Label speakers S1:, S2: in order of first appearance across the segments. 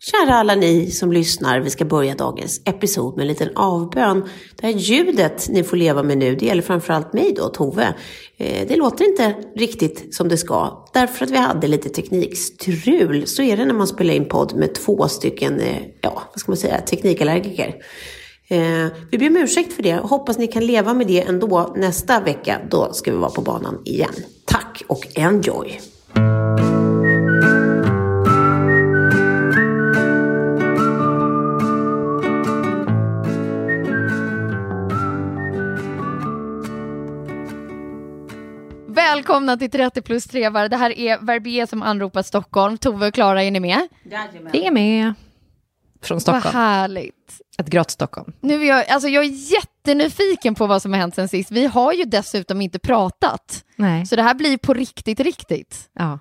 S1: Kära alla ni som lyssnar, vi ska börja dagens episod med en liten avbön. Det här ljudet ni får leva med nu, det gäller framförallt mig då, Tove. Eh, det låter inte riktigt som det ska, därför att vi hade lite teknikstrul. Så är det när man spelar in podd med två stycken, eh, ja, vad ska man säga, teknikallergiker. Eh, vi ber om ursäkt för det. Hoppas ni kan leva med det ändå nästa vecka. Då ska vi vara på banan igen. Tack och enjoy!
S2: Välkomna till 30 plus trevar. Det här är Verbier som anropar Stockholm. Tove och Klara, är ni med?
S3: Vi är med. Från Stockholm.
S2: Vad härligt.
S3: Ett grått Stockholm.
S2: Nu är jag, alltså jag är jättenyfiken på vad som har hänt sen sist. Vi har ju dessutom inte pratat.
S3: Nej.
S2: Så det här blir på riktigt, riktigt.
S3: Ja.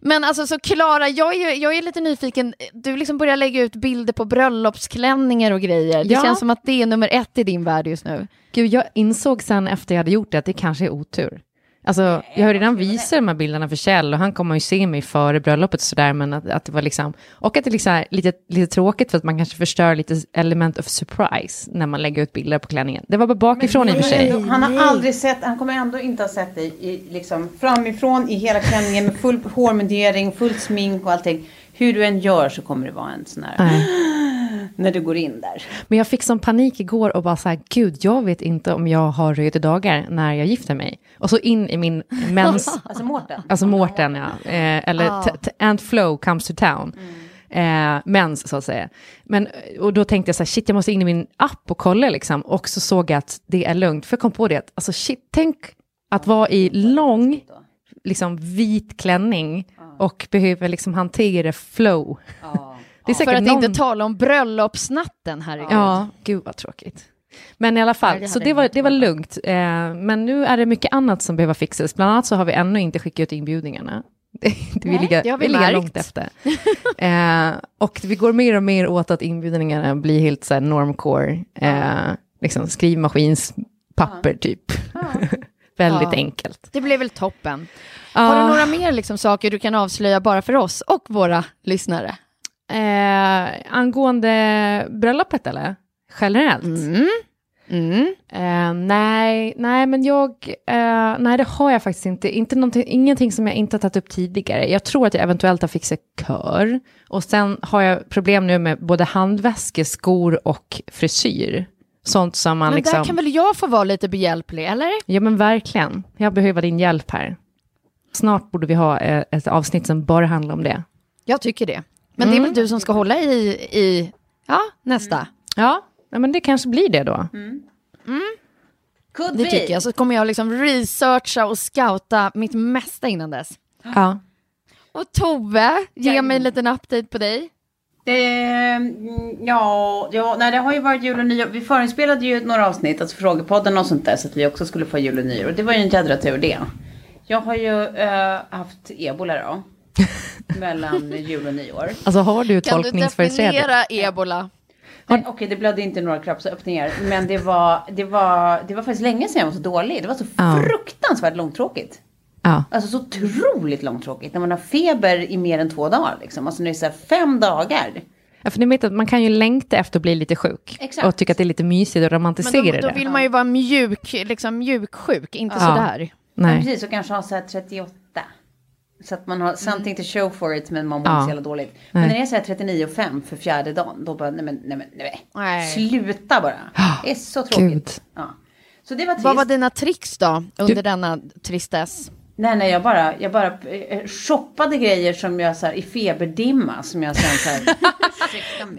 S2: Men alltså så Klara, jag är, jag är lite nyfiken. Du liksom börjar lägga ut bilder på bröllopsklänningar och grejer. Det
S3: Ja.
S2: känns som att det är nummer ett i din värld just nu.
S3: Gud, jag insåg sen efter jag hade gjort det att det kanske är otur. Alltså, jag har redan visat de här bilderna för Kjell och han kommer ju se mig före bröllopet och sådär, men att, att det var liksom, och att det liksom är lite, lite tråkigt för att man kanske förstör lite element of surprise när man lägger ut bilder på klänningen. Det var bara bakifrån i och för sig.
S4: Ändå, han har aldrig sett, han kommer ändå inte ha sett dig i, liksom, framifrån i hela klänningen med full hårmundering, fullt smink och allting. Hur du än gör så kommer det vara en sån här,
S3: Nej.
S4: när du går in där.
S3: Men jag fick sån panik igår och bara så här, gud, jag vet inte om jag har röda dagar när jag gifter mig. Och så in i min mens,
S4: Alltså Mårten.
S3: alltså Mårten, ja, eh, eller
S2: Ah.
S3: Ant Flow comes to town. Eh, mens, så att säga. Men, och då tänkte jag så här, shit, jag måste in i min app och kolla liksom. Och så såg jag att det är lugnt, för jag kom på det, att, alltså shit, tänk att vara i lång, liksom vit klänning och behöver liksom hantera flow. Det är
S2: För
S3: säkert
S2: att
S3: någon...
S2: inte tala om bröllopsnatten, herregud.
S3: Ja, gud vad tråkigt. Men i alla
S2: Nej,
S3: fall,
S2: det
S3: så det var, det var lugnt. Eh, men nu är det mycket annat som behöver fixas. Bland annat så har vi ännu inte skickat ut inbjudningarna. Det, det, vi ligger,
S2: det har vi
S3: ligger
S2: märkt.
S3: långt efter. eh, och vi går mer och mer åt att inbjudningarna blir helt så här normcore, eh, liksom skrivmaskinspapper typ. Väldigt
S2: Ja.
S3: enkelt.
S2: Det blev väl toppen.
S3: Ja.
S2: Har du några mer liksom saker du kan avslöja bara för oss och våra lyssnare?
S3: Eh, angående bröllopet eller? Generellt?
S2: Mm. Mm.
S3: Eh, nej, nej, men jag, eh, nej det har jag faktiskt inte. inte ingenting som jag inte har tagit upp tidigare. Jag tror att jag eventuellt har fixat kör. Och sen har jag problem nu med både handväskor, skor och frisyr. Sånt som man
S2: Men
S3: liksom...
S2: där kan väl jag få vara lite behjälplig, eller?
S3: Ja men verkligen. Jag behöver din hjälp här. Snart borde vi ha eh, ett avsnitt som bara handlar om det.
S2: Jag tycker det. Men det är väl du som ska hålla i, i ja, nästa.
S3: Ja, ja, men det kanske blir det då.
S4: Could
S2: Det
S4: be.
S2: tycker jag. Så kommer jag liksom researcha och scouta mitt mesta innan dess.
S3: Ja.
S2: Och Tove, ge mig en liten update på dig.
S4: Eh, ja, ja, nej det har ju varit jul och nyår. Vi förinspelade ju några avsnitt, alltså frågepodden och sånt där, så att vi också skulle få jul och nyår. Det var ju en jädra tur det. Jag har ju eh, haft ebola då. mellan jul och nyår.
S3: Alltså har du
S2: Kan du
S3: tolkningsföreträde?
S2: definiera ebola?
S4: Okej, det blödde inte några kroppsöppningar. Men det var, det, var, det var faktiskt länge sedan jag var så dålig. Det var så
S3: Ja.
S4: fruktansvärt långtråkigt.
S3: Ja.
S4: Alltså så otroligt långtråkigt. När man har feber i mer än två dagar. Liksom. Alltså när det är så här fem dagar.
S3: Ja, för ni vet att man kan ju längta efter att bli lite sjuk.
S4: Exakt.
S3: Och tycka att det är lite mysigt och
S2: Men
S3: romantisera
S2: då, då
S3: det.
S2: vill man ju vara mjuk, liksom mjuksjuk, inte
S3: Ja.
S2: sådär.
S4: Men
S3: Nej.
S4: precis, och kanske ha så här 38. Så att man har something to show for it men man mår
S3: Ja.
S4: inte så jävla dåligt. Men
S3: Nej.
S4: när det är så här 39 och 5 för fjärde dagen. Då bara, nej men, nej men, nej.
S2: Nej.
S4: Sluta bara. Det är så tråkigt. Ja. Så det var trist.
S2: Vad var dina tricks då, under denna tristess?
S4: Nej, nej, jag bara, jag bara eh, shoppade grejer som jag så här, i feberdimma som jag sen så här.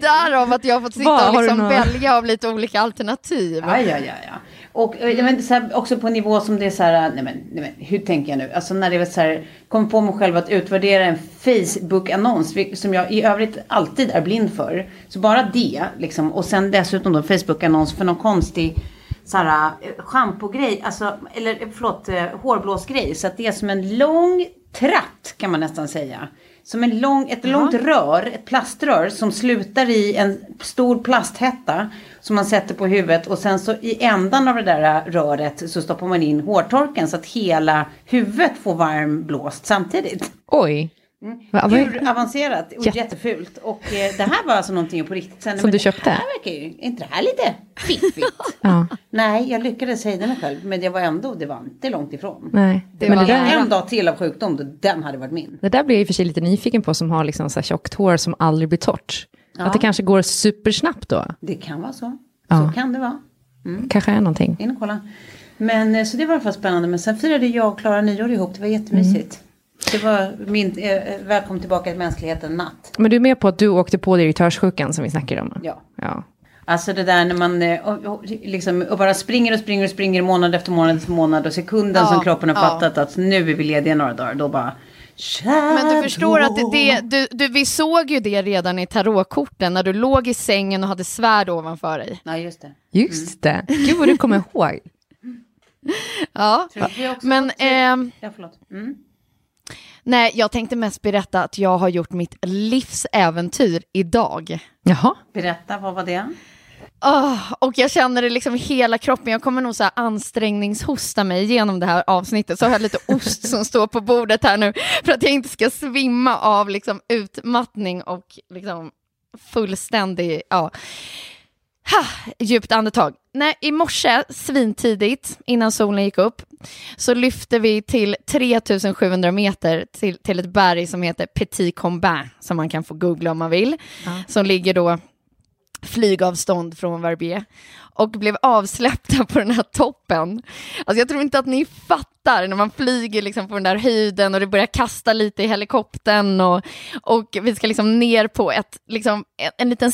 S2: Därav att jag har fått sitta
S3: Vad,
S2: och liksom
S3: några-
S2: välja av lite olika alternativ.
S4: Ja, ja, ja, ja. Och eh, men, så här, också på nivå som det är så här, nej men, nej men hur tänker jag nu? Alltså när det är så här, kommer på mig själv att utvärdera en Facebook-annons som jag i övrigt alltid är blind för. Så bara det liksom och sen dessutom då Facebook-annons för någon konstig så här eh, schampogrej, alltså, eller eh, förlåt, eh, hårblåsgrej. Så att det är som en lång tratt kan man nästan säga. Som en lång, ett långt rör, ett plaströr som slutar i en stor plasthätta som man sätter på huvudet och sen så i ändan av det där röret så stoppar man in hårtorken så att hela huvudet får varm blåst samtidigt.
S3: Oj. Vad-
S4: Hur avancerat och
S3: Jätte-
S4: jättefult. Och eh, det här var alltså någonting på riktigt. Sen,
S3: Som du
S4: det
S3: köpte?
S4: här verkar ju, är inte det här lite fiffigt?
S3: Ja.
S4: Nej, jag lyckades hejda mig själv. Men det var ändå, det var inte långt ifrån.
S3: Nej.
S2: Det
S3: Men
S2: var
S3: det där.
S4: En dag till av sjukdom, då den hade varit min.
S3: det där blir jag i och för sig lite nyfiken på som har liksom så här tjockt hår som aldrig blir torrt. Att det kanske går supersnabbt då.
S4: Det kan vara så.
S3: Ja.
S4: Så kan det vara.
S3: Kanske är någonting.
S4: In och kolla. Men eh, så det var i alla fall spännande. Men sen firade jag och Klara nyår ihop. Det var jättemysigt. Det var min eh, eh, välkommen tillbaka till mänskligheten natt.
S3: Men du är med på att du åkte på direktörssjukan som vi snackade om?
S4: Ja.
S3: ja.
S4: Alltså det där när man eh, och, och, liksom, och bara springer och springer och springer månad efter månad efter månad. Och sekunden
S2: Ja,
S4: som kroppen har
S2: ja.
S4: fattat att nu är vi lediga några dagar. Då bara...
S2: Men du förstår att det, det, du, du, vi såg ju det redan i tarotkorten när du låg i sängen och hade svärd ovanför dig.
S4: Nej, just det.
S3: Just det. Gud vad du kommer ihåg.
S2: Ja, men ehm,
S4: Ja, förlåt. Mm.
S2: Nej, jag tänkte mest berätta att jag har gjort mitt livsäventyr idag.
S3: Jaha.
S4: Berätta, vad var det?
S2: Åh, och jag känner det liksom i hela kroppen. Jag kommer nog så här ansträngningshosta mig igenom det här avsnittet. Så har jag lite ost som står på bordet här nu för att jag inte ska svimma av liksom utmattning och liksom fullständig, ja. Ha, djupt andetag. Nej, I morse, svintidigt, innan solen gick upp, så lyfte vi till 3700 meter till, till ett berg som heter Petit Combin, som man kan få googla om man vill, som ligger då flygavstånd från Verbier och blev avsläppta på den här toppen. Alltså jag tror inte att ni fattar när man flyger liksom på den där höjden och det börjar kasta lite i helikoptern och, och vi ska liksom ner på ett, liksom, en, en liten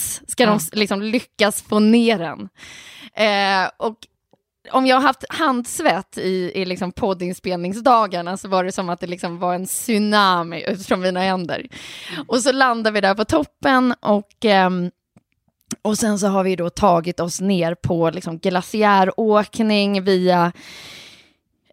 S2: spets ska de liksom lyckas få ner den. Eh, och om jag har haft handsvett i, i liksom poddinspelningsdagarna så var det som att det liksom var en tsunami ut från mina händer. Och så landar vi där på toppen och, ehm, och sen så har vi då tagit oss ner på liksom glaciäråkning via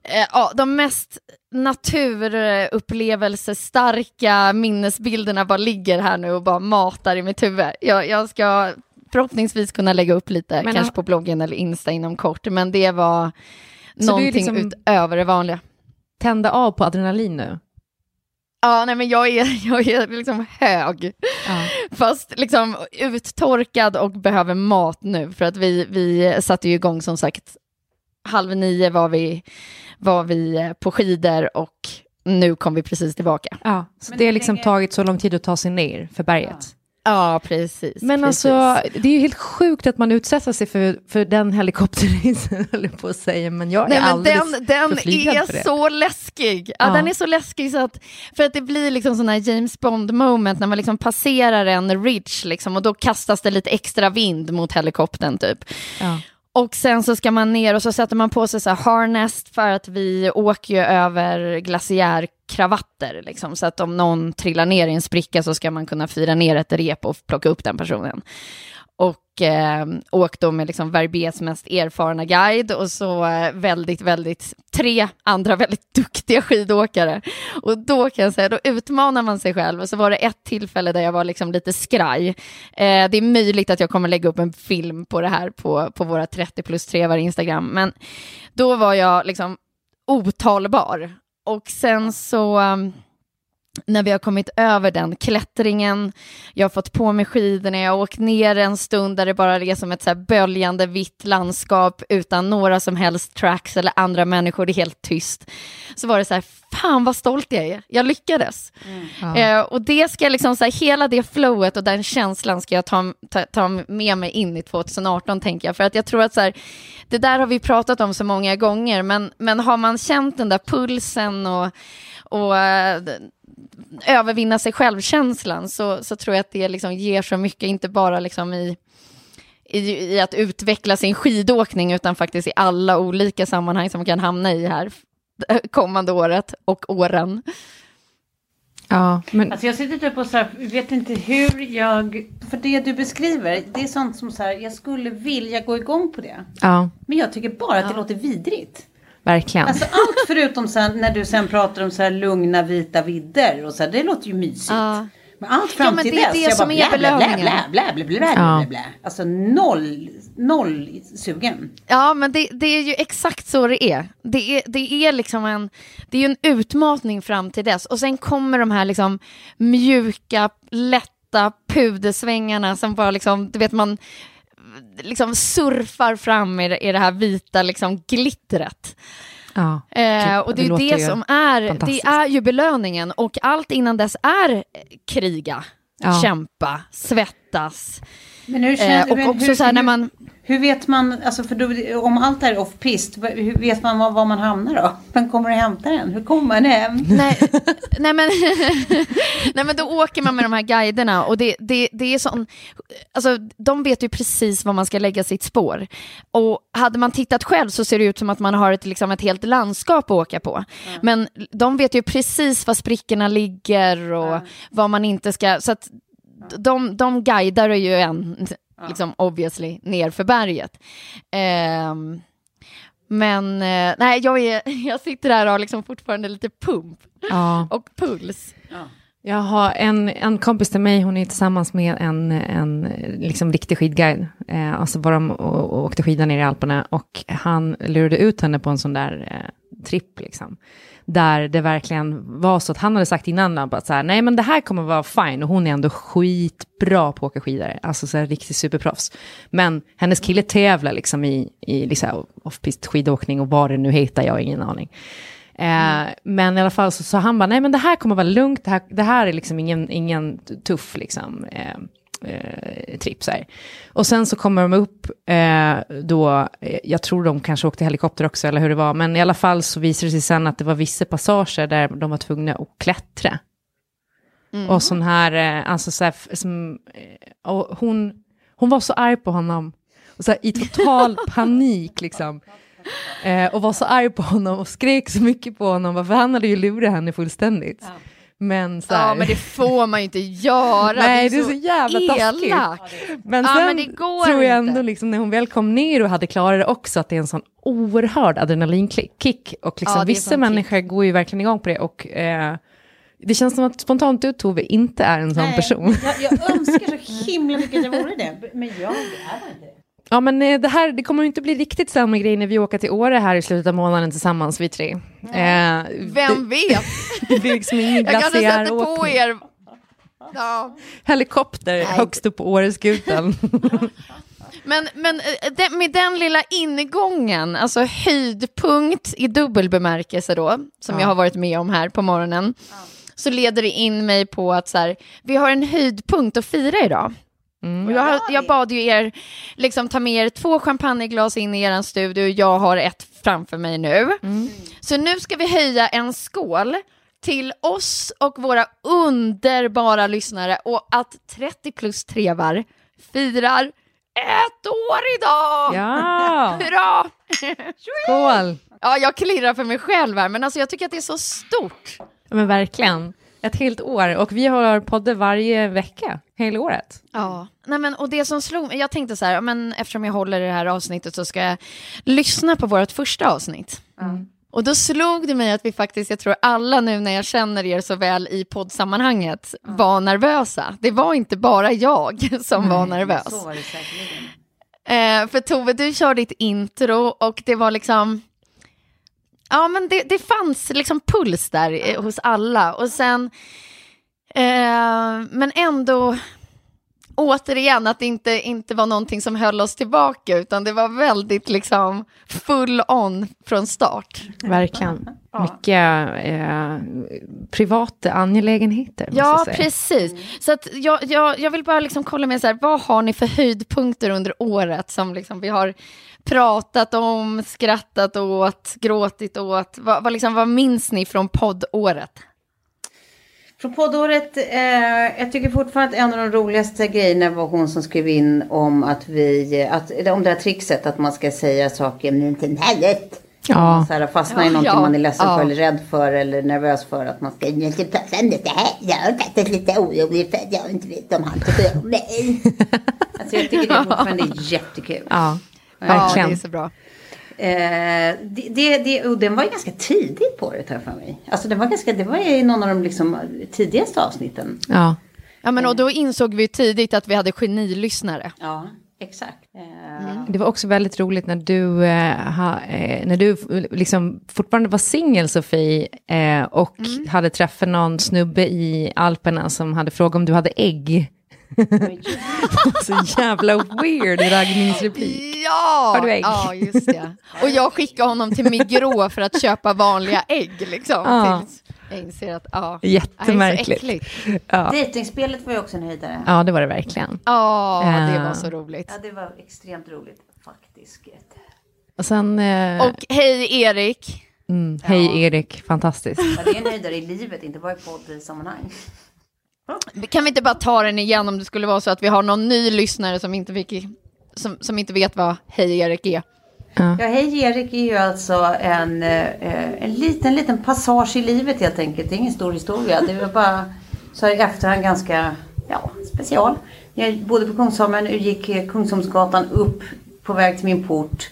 S2: ja, de mest naturupplevelsestarka minnesbilderna bara ligger här nu och bara matar i mitt huvud. Jag, jag ska förhoppningsvis kunna lägga upp lite,
S3: Men,
S2: kanske på bloggen eller Insta inom kort, men det var någonting
S3: liksom-
S2: utöver det vanliga.
S3: Tända av på adrenalin nu.
S2: Ja, nej men jag är, jag är liksom hög. Fast liksom uttorkad och behöver mat nu. För att vi, vi satte ju igång som sagt, halv nio var vi, var vi eh, på skidor och nu kom vi precis tillbaka.
S3: Ja. Så
S4: Men
S3: det har liksom
S4: länge-
S3: tagit så lång tid att ta sig ner för berget.
S2: Ja, precis.
S3: Men
S2: precis.
S3: alltså, det är ju helt sjukt att man utsätter sig för, för den helikopterresan, höll jag på att säga, men jag
S2: Nej,
S3: är
S2: men
S3: alldeles
S2: den, den är
S3: för det.
S2: så läskig. Ja,
S3: Ja.
S2: Den är så läskig så att, för att det blir liksom sån här James Bond moment när man liksom passerar en ridge liksom, och då kastas det lite extra vind mot helikoptern typ.
S3: Ja.
S2: Och sen så ska man ner och så sätter man på sig så här harness för att vi åker ju över glaciärkravatter. Liksom, så att om någon trillar ner i en spricka så ska man kunna fira ner ett rep och plocka upp den personen och eh, åkt då med liksom Verbiers mest erfarna guide och så eh, väldigt, väldigt, tre andra väldigt duktiga skidåkare. Och då kan jag säga, då utmanar man sig själv och så var det ett tillfälle där jag var liksom lite skraj. Eh, det är möjligt att jag kommer lägga upp en film på det här på, på våra 30 plus 3 var Instagram, men då var jag liksom otalbar. Och sen så ehm, när vi har kommit över den klättringen, jag har fått på mig skidorna, jag har åkt ner en stund där det bara är som ett så böljande vitt landskap utan några som helst tracks eller andra människor, det är helt tyst. Så var det så här, fan vad stolt jag är, jag lyckades. Mm. Eh, och det ska liksom, så här, hela det flowet och den känslan ska jag ta, ta, ta, med mig in i 2018 tänker jag, för att jag tror att så här, det där har vi pratat om så många gånger, men, men har man känt den där pulsen och och äh, övervinna sig självkänslan så, så tror jag att det liksom ger så mycket, inte bara liksom i, i, i, att utveckla sin skidåkning utan faktiskt i alla olika sammanhang som man kan hamna i här kommande året och åren.
S4: Ja, men... Alltså jag sitter typ och så här, vet inte hur jag... För det du beskriver, det är sånt som så här, jag skulle vilja gå igång på det.
S3: Ja.
S4: Men jag tycker bara att det ja. låter vidrigt.
S3: Verkligen.
S4: Alltså allt förutom sen, när du sen pratar om så här lugna vita vidder och så här, det låter ju mysigt. Ja. Men allt fram ja, men till det dess, det jag som bara blä, blä, blä, blä, blä, blä, blä, blä, ja. blä, blä. Alltså noll, noll sugen.
S2: Ja, men det, det är ju exakt så det är. Det är, det är liksom en, det är en utmaning fram till dess. Och sen kommer de här liksom mjuka, lätta pudersvängarna som bara liksom, du vet man, liksom surfar fram i, i det här vita liksom glittret.
S3: Ja,
S2: eh, och det är det, det som är, det är ju belöningen och allt innan dess är kriga, ja. kämpa, svettas.
S4: Men hur känner, eh, och också hur, så här när man hur vet man, alltså för då, om allt är off-pist, hur vet man var, var, man hamnar då? Vem kommer och hämtar en? Hur kommer man hem?
S2: Nej, nej, men, nej men då åker man med de här guiderna och det, det, det är sån, alltså de vet ju precis var man ska lägga sitt spår. Och hade man tittat själv så ser det ut som att man har ett, liksom ett helt landskap att åka på. Mm. Men de vet ju precis var sprickorna ligger och mm. vad man inte ska, så att de, de guidar ju en ja. liksom obviously ner för berget. Eh, men eh, nej, jag, är, jag sitter här och har liksom fortfarande lite pump ja. och puls. Ja.
S3: Jag har en, en kompis till mig, hon är tillsammans med en, en liksom riktig skidguide. Eh, alltså var de och, och åkte skidor ner i Alperna och han lurade ut henne på en sån där eh, tripp liksom där det verkligen var så att han hade sagt innan att så här, nej men det här kommer vara fine och hon är ändå skitbra på att åka skidor, alltså så här riktigt superproffs. Men hennes kille tävlar liksom i, i liksom off-pist skidåkning och vad det nu heter, jag har ingen aning. Eh, men i alla fall så sa han bara, nej men det här kommer vara lugnt, det här, det här är liksom ingen, ingen tuff liksom. Eh, eh, tripp. Så här. Och sen så kommer de upp eh, då, eh, jag tror de kanske åkte helikopter också eller hur det var, men i alla fall så visade det sig sen att det var vissa passager där de var tvungna att klättra. Mm. Och sån här, eh, alltså så här, som, eh, och hon, hon var så arg på honom, och så här, i total panik liksom. Eh, och var så arg på honom och skrek så mycket på honom, för han hade ju lurat henne fullständigt. Ja. Men så
S2: här... Ja men det får man ju inte göra.
S3: Nej det är så, det är så jävla taskigt. Men ja, sen men det går tror jag ändå liksom när hon väl kom ner och hade klarat det också att det är en sån oerhörd adrenalinkick. Och liksom, ja, vissa människor går ju verkligen igång på det och eh, det känns som att spontant ut Tove inte är en sån Nej, person.
S4: Jag, jag önskar så himla mycket att jag vore det, men jag är inte det.
S3: Ja men eh, det här, det kommer inte bli riktigt samma grej när vi åker till Åre här i slutet av månaden tillsammans vi tre.
S2: Eh, Vem vet?
S3: det blir liksom ingen. Jag kanske sätter på er.
S2: Ja.
S3: Helikopter Nej. högst upp på Åreskutan.
S2: men, men eh, med den lilla ingången, alltså höjdpunkt i dubbel bemärkelse då, som ja. jag har varit med om här på morgonen, ja. så leder det in mig på att så här, vi har en höjdpunkt att fira idag. Mm. Jag, jag, bad ju er liksom ta med er två champagneglas in i er studio. Jag har ett framför mig nu. Mm. Så nu ska vi höja en skål till oss och våra underbara lyssnare och att 30 plus trevar firar ett år idag!
S3: Ja,
S2: Hurra!
S3: skål!
S2: Ja, jag klirrar för mig själv här, men alltså jag tycker att det är så stort.
S3: Men verkligen. Ett helt år. Och vi har poddar varje vecka, hela året.
S2: Ja. Nej, men, och det som slog mig, jag tänkte så här, men eftersom jag håller i det här avsnittet så ska jag lyssna på vårt första avsnitt. Och då slog det mig att vi faktiskt, jag tror alla nu när jag känner er så väl i poddsammanhanget, var nervösa. Det var inte bara jag som var nervös.
S4: Så var.
S2: Eh, för Tove, du kör ditt intro och det var liksom... Ja, men det, det fanns liksom puls där eh, hos alla. Och sen... Eh, men ändå... Återigen, att det inte, inte var någonting som höll oss tillbaka, utan det var väldigt liksom full on från start.
S3: Verkligen. Mycket eh, privata angelägenheter.
S2: Ja, precis. Så att jag, jag, jag vill bara liksom kolla med så här, vad har ni för höjdpunkter under året som liksom vi har pratat om, skrattat åt, gråtit åt? Vad, vad, liksom, vad minns ni från poddåret?
S4: Från poddåret, eh, jag tycker fortfarande att en av de roligaste grejerna var hon som skrev in om att vi, att, eller om det här trixet att man ska säga saker men inte helvete.
S3: Ja.
S4: Så här, fastna i någonting
S2: ja,
S4: man är ledsen för eller rädd för eller nervös för att man ska inte passa med det här. Jag är faktiskt lite orolig för att jag inte vet om han tycker om mig. alltså jag tycker det fortfarande är jättekul.
S3: Ja,
S2: Ja, det
S3: verkligen.
S2: är så bra.
S4: Eh, det, det, det, och den var ju ganska tidigt på här för mig. Alltså det var ganska, det var i någon av de liksom tidigaste avsnitten.
S3: Ja.
S2: Ja, men och då insåg vi tidigt att vi hade genilyssnare.
S4: Ja, exakt. Eh,
S3: Det var också väldigt roligt när du, eh, ha, eh, när du liksom fortfarande var singel Sofie eh, och hade träffat någon snubbe i Alperna som hade frågat om du hade ägg. Så jävla weird raggningsreplik.
S2: Ja,
S3: Har du ägg?
S2: ja just det. Och jag skickade honom till Migros för att köpa vanliga ägg. Liksom,
S3: Ja.
S2: tills jag inser att ja,
S3: Jättemärkligt.
S2: Äckligt.
S3: Ja.
S4: Dejtingspelet var ju också en höjdare.
S3: ja, det var det verkligen.
S2: Ja, det
S3: Ja.
S2: var så roligt.
S4: Ja, det var extremt roligt faktiskt.
S3: Och sen, eh,
S2: Och hej Erik.
S3: mm, hej Erik, fantastiskt.
S4: Ja, det är en höjdare i livet, inte bara i poddsammanhang.
S2: Kan vi inte bara ta den igen om det skulle vara så att vi har någon ny lyssnare som inte, fick, som, som inte vet vad hej Erik är?
S4: Ja, hej Erik är ju alltså en, eh, en liten, liten passage i livet helt enkelt. Det är ingen stor historia. Det var bara så här i efterhand ganska ja, special. Jag bodde på Kungsholmen och gick Kungsholmsgatan upp på väg till min port.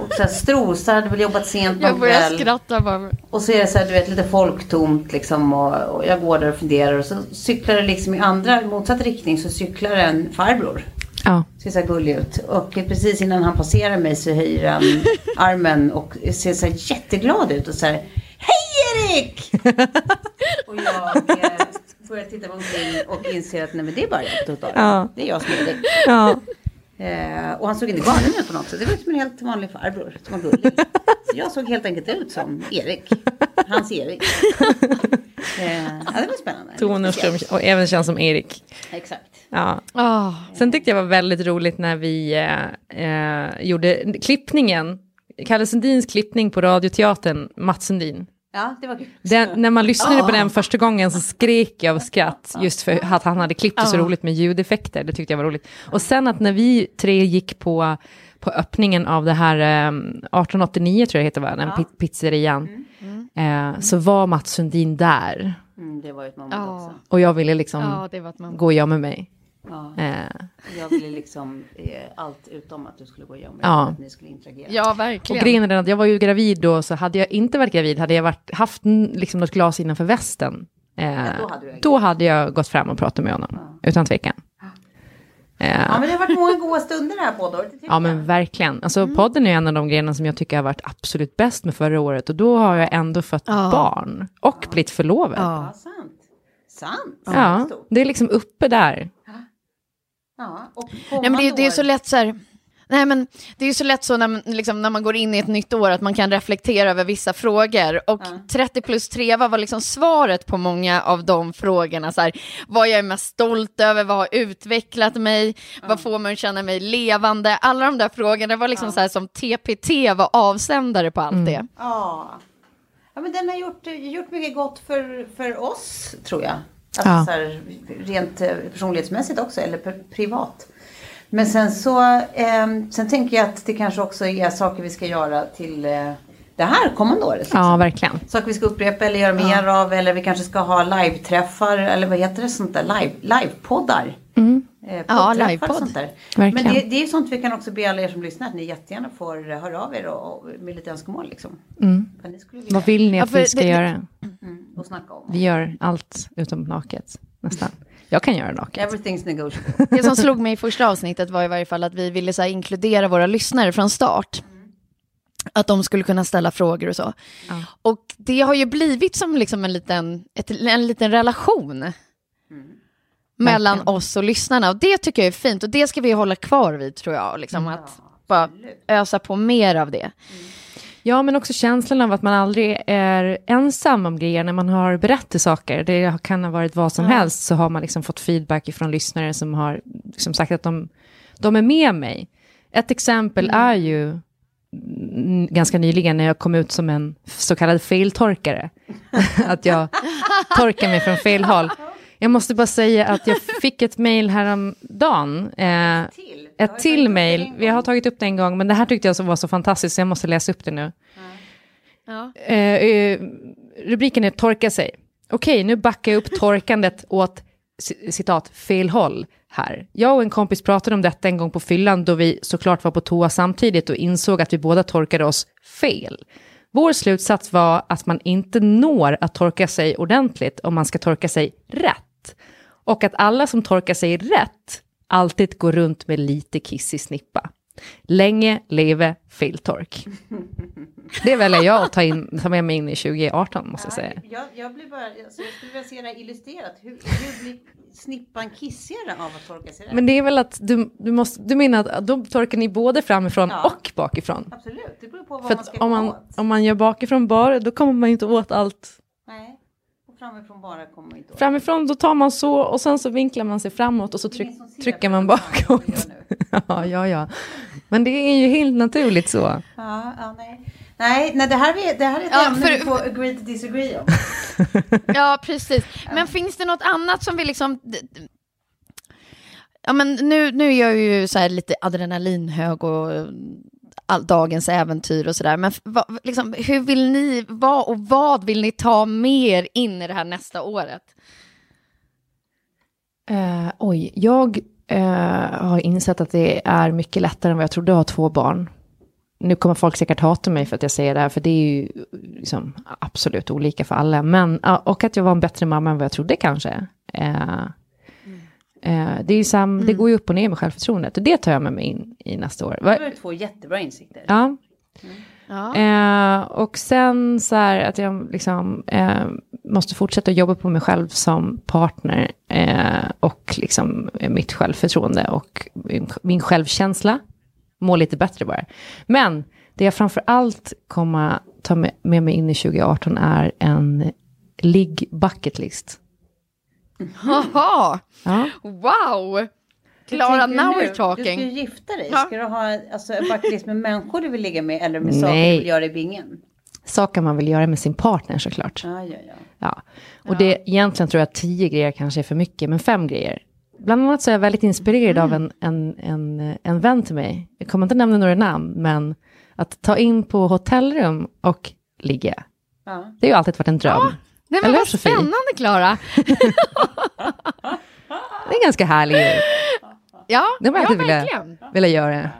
S4: Och så här strosar, hade väl jobbat sent
S2: Jag börjar
S4: kväll.
S2: skratta bara.
S4: Och så är det så här, du vet, lite folktomt liksom. Och, och jag går där och funderar. Och så cyklar det liksom i andra, motsatt riktning, så cyklar en farbror.
S3: Ja.
S4: Ser så här gullig ut. Och precis innan han passerar mig så höjer han armen och ser så här jätteglad ut. Och så här, Hej Erik! och jag eh, börjar titta mig omkring och inser att nej men det är bara jag på trottoaren.
S3: Ja.
S4: Det är jag som är Erik.
S3: Ja.
S4: Eh, och han såg inte galen ut på något sätt. Det var som en helt vanlig farbror som var gullig. Så jag såg helt enkelt ut som Erik. Hans Erik. Eh, ja, det var spännande.
S3: Tove Nordström och även känns som Erik.
S4: Exakt.
S3: Ja.
S2: Ah,
S3: Sen tyckte jag var väldigt roligt när vi eh, eh, gjorde klippningen, Kalle Sundins klippning på Radioteatern, Mats Sundin.
S4: Ja, det var kul.
S3: Den, när man lyssnade på den första gången så skrek jag av skratt just för att han hade klippt det så roligt med ljudeffekter. Det tyckte jag var roligt. Och sen att när vi tre gick på, på öppningen av det här eh, 1889 tror jag det heter, va? den pi- pizzerian, eh, så var Mats Sundin där.
S4: Mm, det var ett moment
S2: Ja.
S4: också.
S3: Och jag ville liksom
S2: ja, det var ett man.
S3: gå och gömma mig.
S4: Ja.
S3: Eh,
S4: Jag ville liksom eh, allt utom att du skulle gå och gömma dig.
S3: Ja.
S4: Att ni skulle interagera.
S2: Ja,
S3: Och
S2: verkligen.
S3: grejen är den att jag var ju gravid då, så hade jag inte varit gravid, hade jag varit, haft liksom något glas innanför västen, eh,
S4: då hade
S3: då hade jag gått fram och pratat med honom, utan tvekan. Eh,
S4: Ja, men det har varit många goda stunder här poddåret.
S3: ja men verkligen. Alltså podden är en av de grejerna som jag tycker har varit absolut bäst med förra året, och då har jag ändå fött
S2: Ja.
S3: barn, och blivit förlovad. Ja,
S4: Ja, sant. Sant. Stort.
S3: det är liksom uppe där.
S4: Ja, och
S2: Nej, men det, är- det är så lätt så här. Nej, men det är ju så lätt så när man, liksom, när man går in i ett nytt år att man kan reflektera över vissa frågor. Och 30 plus 3 var liksom svaret på många av de frågorna. Så här, vad jag är mest stolt över, vad har utvecklat mig, vad får mig att känna mig levande. Alla de där frågorna var liksom så här som TPT var avsändare på allt det.
S4: Ja. ja, men den har gjort, gjort mycket gott för, för oss, tror jag. Alltså
S3: Ja.
S4: så här, rent eh, personlighetsmässigt också, eller privat. Men sen så, ehm, sen tänker jag att det kanske också är saker vi ska göra till eh, det här kommande året. Liksom.
S3: Ja, verkligen.
S4: Saker vi ska upprepa eller göra mer av eller vi kanske ska ha live-träffar eller vad heter det sånt där, live, live-poddar.
S3: Mm.
S4: Eh,
S2: Ja, livepodd.
S4: Men det, det är sånt vi kan också be alla er som lyssnar att ni jättegärna får eh, höra av er och, och med lite önskemål liksom. Vad ni skulle vilja
S3: Vad vill ni
S2: Ja,
S3: att
S2: för
S3: vi ska
S2: det-
S3: göra?
S4: och snacka om.
S3: Vi gör allt utom naket, nästan. Jag kan göra naket.
S4: Everything's negotiable.
S2: Det som slog mig i första avsnittet var i varje fall att vi ville så här, inkludera våra lyssnare från start. Att de skulle kunna ställa frågor och så.
S3: Ja.
S2: Och det har ju blivit som liksom en liten, ett, en liten relation. Mellan oss och lyssnarna. Och det tycker jag är fint. Och det ska vi hålla kvar vid tror jag. Liksom, att bara ösa på mer av det.
S3: Ja, men också känslan av att man aldrig är ensam om grejer när man har berättat saker. Det kan ha varit vad som helst, så har man liksom fått feedback från lyssnare som har liksom sagt att de, de är med mig. Ett exempel är ju mm, ganska nyligen när jag kom ut som en så kallad feltorkare. att jag torkar mig från fel håll. Jag måste bara säga att jag fick ett mejl häromdagen. Eh, ett till mejl. Vi har tagit upp det en gång, men det här tyckte jag så var så fantastiskt, så jag måste läsa upp det nu.
S2: Ja.
S3: Eh, eh, rubriken är Torka sig. Okej, nu backar jag upp torkandet åt ci- citat, fel håll här. Jag och en kompis pratade om detta en gång på fyllan då vi såklart var på toa samtidigt och insåg att vi båda torkade oss fel. Vår slutsats var att man inte når att torka sig ordentligt om man ska torka sig rätt. Och att alla som torkar sig rätt alltid går runt med lite kiss i snippa. Länge leve feltork. Det väljer jag att ta, in, ta med mig in i 2018 måste jag säga.
S4: Jag, jag, blir bara, alltså, jag skulle vilja se det illustrerat. Hur, hur blir snippan kissigare av att torka sig rätt?
S3: Men det är väl att du, du, måste, du menar att då torkar ni både framifrån
S4: Ja.
S3: och bakifrån?
S4: Absolut, det beror på vad
S3: För
S4: man ska
S3: om man,
S4: åt.
S3: om man gör bakifrån bara, då kommer man ju inte åt allt.
S4: Framifrån bara kommer inte åt.
S3: Framifrån då tar man så och sen så vinklar man sig framåt och så tryck, trycker man bakåt. Ja, ja, ja. Men det är ju helt naturligt så.
S4: Ja, ja, nej. Nej, nej det, här är, det här är ett
S2: Ja,
S4: ämne
S2: för-
S4: vi får agree to disagree om.
S2: Ja, precis. Men finns det något annat som vi liksom... Ja, men nu, nu är jag ju så här lite adrenalinhög och all, dagens äventyr och sådär. Men va, liksom, hur vill ni vara och vad vill ni ta med er in i det här nästa året?
S3: Eh, oj, jag eh, har insett att det är mycket lättare än vad jag trodde att ha två barn. Nu kommer folk säkert hata mig för att jag säger det här, för det är ju liksom absolut olika för alla. Men, och att jag var en bättre mamma än vad jag trodde kanske. Eh, Eh, det, är ju sam, det går ju upp och ner med självförtroendet och det tar jag med mig in i nästa år. Va-
S4: Det var två jättebra insikter.
S3: Ja,
S2: Ja.
S3: Eh, och sen så här att jag liksom eh, måste fortsätta jobba på mig själv som partner eh, och liksom mitt självförtroende och min, min självkänsla. Må lite bättre bara. Men det jag framför allt kommer ta med, med mig in i 2018 är en ligg bucket list.
S2: Jaha,
S3: Ja.
S2: wow! Klara, now
S4: nu?
S2: we're talking.
S4: Du ska ju gifta dig.
S2: Ja.
S4: Ska du ha alltså, en bucketlist med människor du vill ligga med eller med saker
S3: Nej.
S4: du vill göra i bingen?
S3: Saker man vill göra med sin partner såklart.
S4: Ja, ja, ja.
S3: Ja, och det egentligen tror jag att tio grejer kanske är för mycket, men fem grejer. Bland annat så är jag väldigt inspirerad av en, en, en, en vän till mig. Jag kommer inte nämna några namn, men att ta in på hotellrum och ligga.
S4: ja.
S3: Det har ju alltid varit en dröm.
S2: Nej, men
S3: Eller
S2: vad
S3: Sofie?
S2: spännande, Klara.
S3: Det är ganska härligt.
S2: Ja,
S3: Det var
S2: ja
S3: alltid vilja,
S2: verkligen.
S3: vilja göra.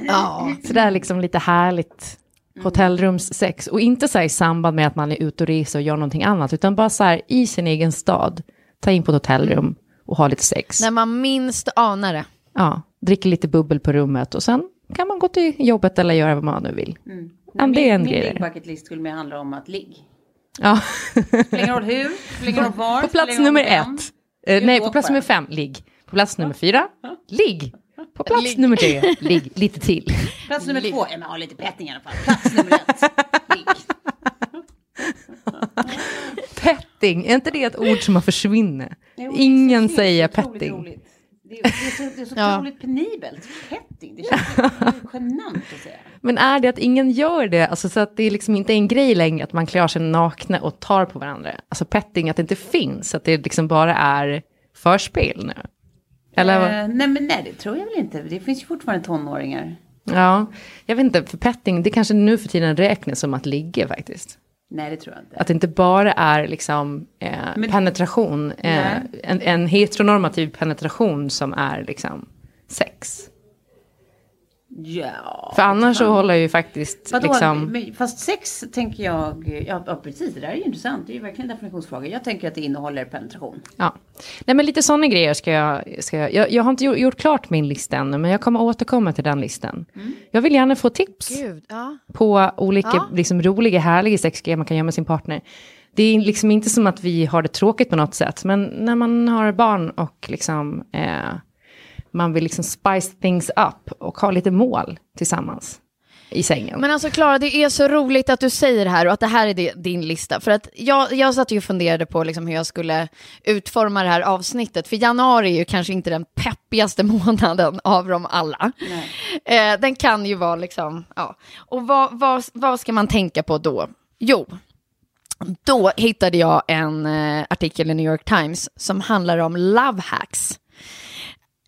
S2: Ja.
S3: Så det är liksom lite härligt hotellrumssex. Och inte så i samband med att man är ute och reser och gör någonting annat, utan bara så här i sin egen stad. Ta in på ett hotellrum och ha lite sex.
S2: När man minst anar det.
S3: Ja, dricker lite bubbel på rummet och sen kan man gå till jobbet eller göra vad man nu vill. Ja, det är en
S4: min,
S3: grej.
S4: Min bucketlist skulle mer handla om att ligg.
S3: Ja.
S4: Spelar ingen roll hur, spelar ingen roll var.
S3: på
S4: spelar
S3: plats nummer ett. Eh, nej, på plats nummer fem, ligg. På plats nummer fyra, ligg. På plats nummer tre, ligg lite till.
S4: Plats nummer två, ja, men ha lite petting i alla fall. Plats nummer ett, ligg.
S3: Petting, är inte det ett ord som har försvunnit? Ingen säger petting.
S4: Det är, det är så, det är så
S2: Ja.
S4: otroligt penibelt. Petting, det känns genant att säga.
S3: Men är det att ingen gör det, alltså så att det liksom inte är en grej längre att man klär sig nakna och tar på varandra? Alltså petting, att det inte finns, att det liksom bara är förspel nu. Eller?
S4: Eh, nej, men nej, det tror jag väl inte. Det finns ju fortfarande tonåringar.
S3: Ja, jag vet inte, för petting, det kanske nu för tiden räknas som att ligga faktiskt.
S4: Nej, det tror jag inte.
S3: Att det inte bara är liksom eh,
S4: Men-
S3: penetration, eh, en, en heteronormativ penetration som är liksom sex.
S4: Ja.
S3: För annars så håller ju faktiskt
S4: Vadå?
S3: liksom...
S4: Fast sex tänker jag, ja, ja precis, det där är ju intressant. Det är ju verkligen en definitionsfråga. Jag tänker att det innehåller penetration.
S3: Ja. Nej men lite sådana grejer ska jag, ska jag, jag... Jag har inte gjort, gjort klart min lista ännu, men jag kommer återkomma till den listan. Jag vill gärna få tips
S2: Gud, ja.
S3: på olika
S2: Ja.
S3: liksom, roliga, härliga sexgrejer man kan göra med sin partner. Det är liksom inte som att vi har det tråkigt på något sätt, men när man har barn och liksom, eh, man vill liksom spice things up och ha lite mål tillsammans i sängen.
S2: Men alltså Klara, det är så roligt att du säger det här och att det här är din lista. För att jag, jag satt ju och funderade på liksom hur jag skulle utforma det här avsnittet. För januari är ju kanske inte den peppigaste månaden av dem alla. Eh, den kan ju vara liksom, ja. Och vad, vad, vad ska man tänka på då? Jo, då hittade jag en eh, artikel i New York Times som handlar om love hacks.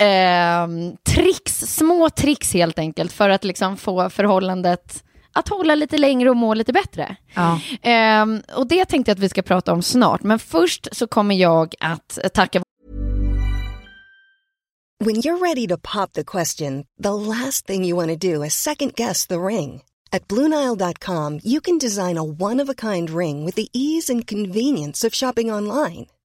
S2: Ehm, tricks, små tricks helt enkelt för att liksom få förhållandet att hålla lite längre och må lite bättre.
S3: Ja.
S2: Ehm, och det tänkte jag att vi ska prata om snart, men först så kommer jag att tacka
S5: When you're ready to pop the question, the last thing you want to do is second guess the ring. At Bluenile.com, you can design a one of a kind ring with the ease and convenience of shopping online.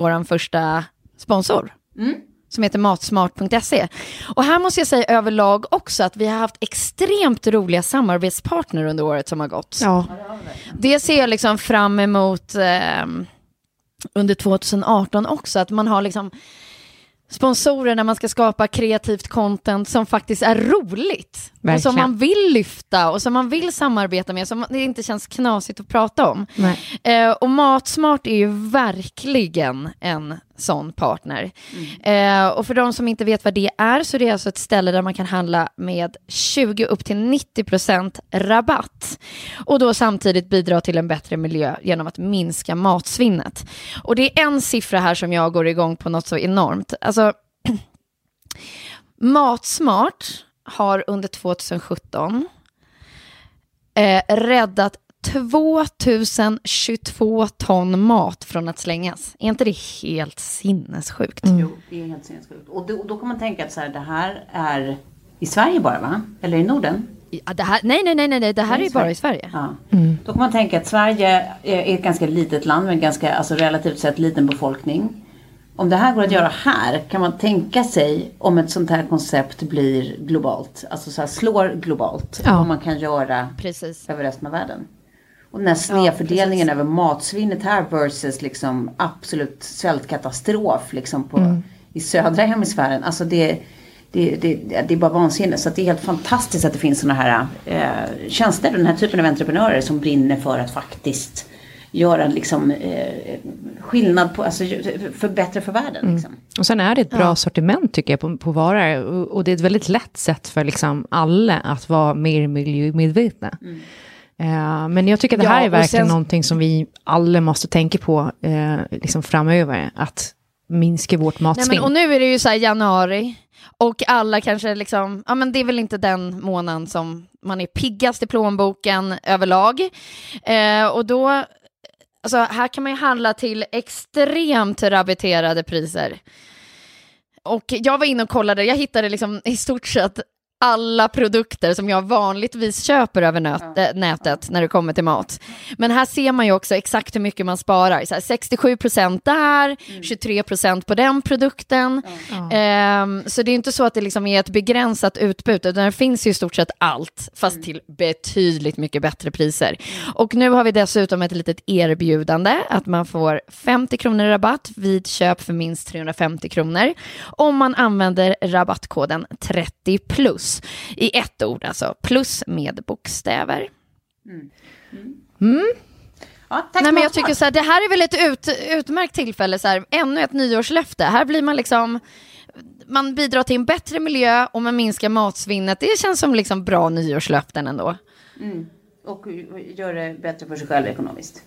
S2: Vår första sponsor. Som heter matsmart.se. Och här måste jag säga överlag också att vi har haft extremt roliga samarbetspartner under året som har gått.
S3: Ja.
S2: Det ser jag liksom fram emot eh, under 2018 också, att man har liksom sponsorer när man ska skapa kreativt content som faktiskt är roligt. Och som
S3: Verkligen.
S2: man vill lyfta och som man vill samarbeta med, som det inte känns knasigt att prata om. Eh, och Matsmart är ju verkligen en sån partner. Eh, och för de som inte vet vad det är så är det alltså ett ställe där man kan handla med 20 upp till 90% rabatt. Och då samtidigt bidra till en bättre miljö genom att minska matsvinnet. Och det är en siffra här som jag går igång på något så enormt. Alltså, Matsmart har under 2017 eh, räddat 2022 ton mat från att slängas. Är inte det helt sinnessjukt?
S4: Jo, det är helt sinnessjukt. Och då, då kan man tänka att så här, det här är i Sverige bara va? Eller i Norden?
S2: Ja, det här, nej, nej, nej, nej, det här är ju bara i Sverige.
S4: Ja. Då kan man tänka att Sverige är ett ganska litet land med en ganska, alltså relativt sett liten befolkning. Om det här går att göra här, kan man tänka sig om ett sånt här koncept blir globalt? Alltså så här slår globalt.
S3: Ja.
S4: Om man kan göra
S2: Precis.
S4: över resten av världen. Och den här snedfördelningen över matsvinnet här versus liksom absolut svältkatastrof liksom på, i södra hemisfären. Alltså det, det, det, det är bara vansinnigt. Så det är helt fantastiskt att det finns sådana här eh, tjänster, den här typen av entreprenörer som brinner för att faktiskt göra liksom, eh, skillnad på, alltså för bättre för världen. Liksom.
S3: Och sen är det ett bra
S2: Ja.
S3: sortiment tycker jag på, på varor. Och, och det är ett väldigt lätt sätt för liksom alla att vara mer miljömedvetna. Eh, men jag tycker att det
S2: Ja,
S3: här är
S2: och
S3: verkligen
S2: sen-
S3: någonting som vi alla måste tänka på eh, liksom framöver. Att minska vårt
S2: Nej,
S3: matsvinn.
S2: men, och nu är det ju så här januari och alla kanske liksom, ja men det är väl inte den månaden som man är piggast i plånboken överlag. Eh, och då, alltså här kan man ju handla till extremt rabatterade priser. Och jag var inne och kollade, jag hittade liksom i stort sett alla produkter som jag vanligtvis köper över nöt, äh, nätet när det kommer till mat. Men här ser man ju också exakt hur mycket man sparar. Så här, 67% där, 23% på den produkten. Ehm, så det är inte så att det liksom är ett begränsat utbud, utan det finns ju i stort sett allt, fast till betydligt mycket bättre priser. Och nu har vi dessutom ett litet erbjudande, att man får 50 kronor rabatt vid köp för minst 350 kronor, om man använder rabattkoden 30 plus, i ett ord alltså, plus med bokstäver.
S4: Ja, tack
S2: Nej, men jag tycker så här, det här är väl ett ut, utmärkt tillfälle, så här, ännu ett nyårslöfte. Här blir man liksom, man bidrar till en bättre miljö och man minskar matsvinnet. Det känns som liksom bra nyårslöften ändå.
S4: Och gör det bättre för sig själv ekonomiskt.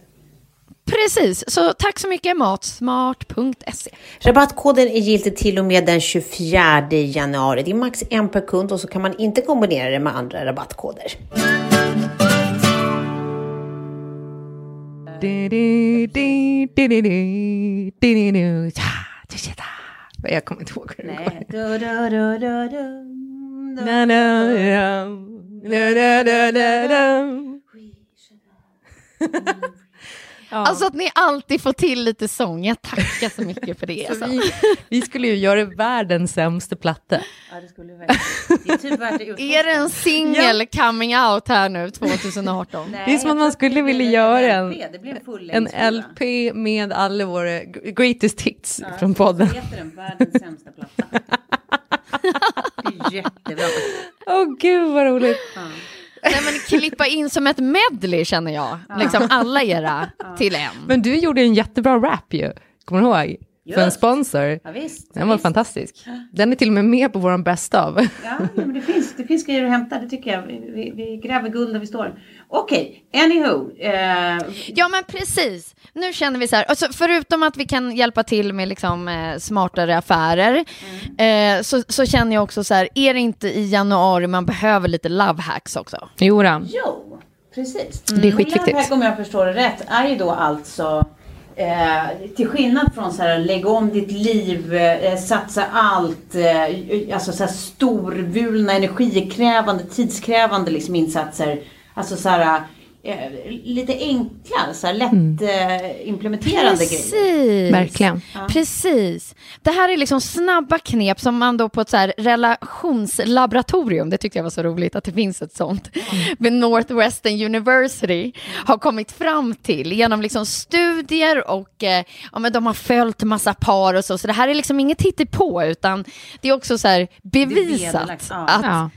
S2: Precis, så tack så mycket matsmart.se.
S1: Rabattkoden är giltig till och med den 24 januari. Det är max en per kund och så kan man inte kombinera det med andra rabattkoder.
S3: Jag kommer inte ihåg hur den går.
S2: Alltså att ni alltid får till lite sång, jag tackar så mycket för det. Alltså.
S3: Vi, vi skulle ju göra världens sämsta platta.
S4: Ja, det skulle verkligen. Det är typ värt det
S2: Är det en singel coming out här nu 2018?
S3: Det är som att man skulle vilja göra en,
S4: en
S3: LP med alla våra greatest hits från podden.
S4: heter den världens sämsta platta. Det är jättebra.
S3: Åh gud vad roligt.
S2: Nej, men klippa in som ett medley känner jag, liksom alla era till en.
S3: Men du gjorde en jättebra rap ju, kommer du ihåg? För en sponsor.
S4: Ja, visst.
S3: Den var
S4: visst.
S3: fantastisk. Den är till och med med på våran bästa av.
S4: Ja, men det finns, det finns grejer att hämta, det tycker jag. Vi, vi, vi gräver guld där vi står. Okej, anywho. Eh,
S2: Ja men precis, nu känner vi så här, alltså, förutom att vi kan hjälpa till med liksom, eh, smartare affärer, eh, så, så känner jag också så här, är det inte i januari man behöver lite love hacks också?
S3: Jodå.
S4: jo, precis.
S3: Det är skitviktigt.
S4: Lifehack, om jag förstår det rätt, är ju då alltså Eh, till skillnad från så här, lägg om ditt liv, eh, eh, satsa allt, eh, alltså så här storvulna, energikrävande, tidskrävande liksom insatser. Alltså så här, lite enkla, så här, lätt eh, implementerande grejer.
S2: Precis.
S3: Verkligen.
S2: Precis. Det här är liksom snabba knep som man då på ett så här relationslaboratorium, det tyckte jag var så roligt att det finns ett sånt, med Northwestern University har kommit fram till genom liksom studier och eh, ja, men de har följt massa par och så, så det här är liksom inget hittepå utan det är också så här bevisat
S4: ja.
S2: att
S3: Ja.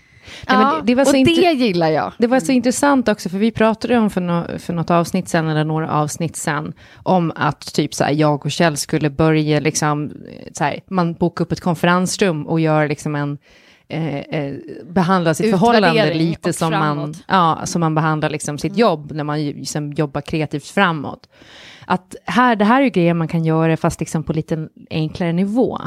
S3: Nej,
S2: Ja,
S3: det, var så
S2: och
S3: inte-
S2: det gillar jag.
S3: Det var så intressant också, för vi pratade om för, no för något avsnitt sen, eller några avsnitt sen, om att typ så här, jag och Kjell skulle börja, liksom, så här, man bokar upp ett konferensrum och gör liksom en, eh, eh, behandlar sitt förhållande lite som man, ja, som man behandlar liksom sitt jobb, när man liksom jobbar kreativt framåt. Att här, det här är ju grejer man kan göra, fast liksom på lite enklare nivå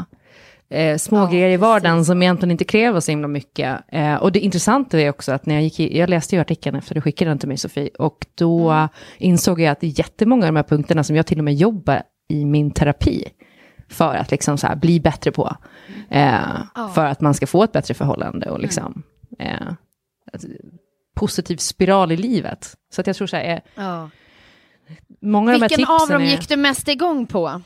S3: eh, små grejer i vardagen som egentligen inte kräver så himla mycket. Eh, och det intressanta är också att när jag gick i, jag läste ju artikeln efter du skickade den till mig Sofie, och då insåg jag att det är jättemånga av de här punkterna som jag till och med jobbar i min terapi för att liksom så bli bättre på. Eh, För att man ska få ett bättre förhållande och liksom eh, ett positiv spiral i livet. Så att jag tror så här, eh,
S2: Ja.
S3: många av de här
S2: Vilken av
S3: tipsen
S2: dem
S3: är...
S2: gick du mest igång på?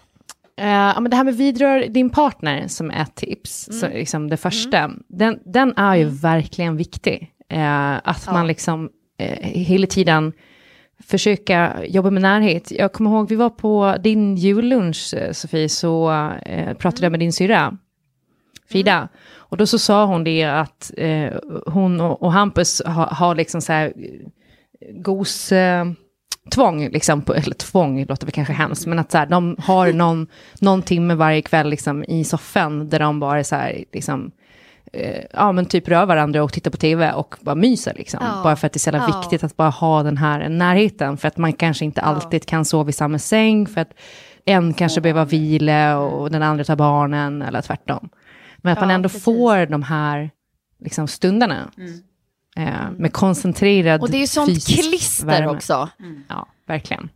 S3: Ja, men det här med vidrör din partner som är ett tips, så liksom det första, den, den är ju verkligen viktig. Eh, att man liksom eh, hela tiden försöka jobba med närhet. Jag kommer ihåg, vi var på din jullunch, Sofie, så pratade jag med din syrra, Frida. Och då så sa hon det att hon och, och Hampus har, har liksom så här gos... Tvång, liksom, på, eller tvång låter väl kanske hemskt, men att så här, de har någon, någon timme varje kväll liksom, i soffan där de bara är så här, liksom, eh, ja men typ rör varandra och tittar på tv och bara myser liksom.
S2: Ja.
S3: Bara för att det är så jävla
S2: Ja.
S3: viktigt att bara ha den här närheten, för att man kanske inte alltid kan sova i samma säng, för att en kanske behöver vila och den andra tar barnen, eller tvärtom. Men att man
S4: Ja,
S3: ändå
S4: precis.
S3: får de här liksom, stunderna. Eh, med koncentrerad
S2: Och det är ju sånt klister
S3: värme.
S2: också.
S3: Ja, verkligen.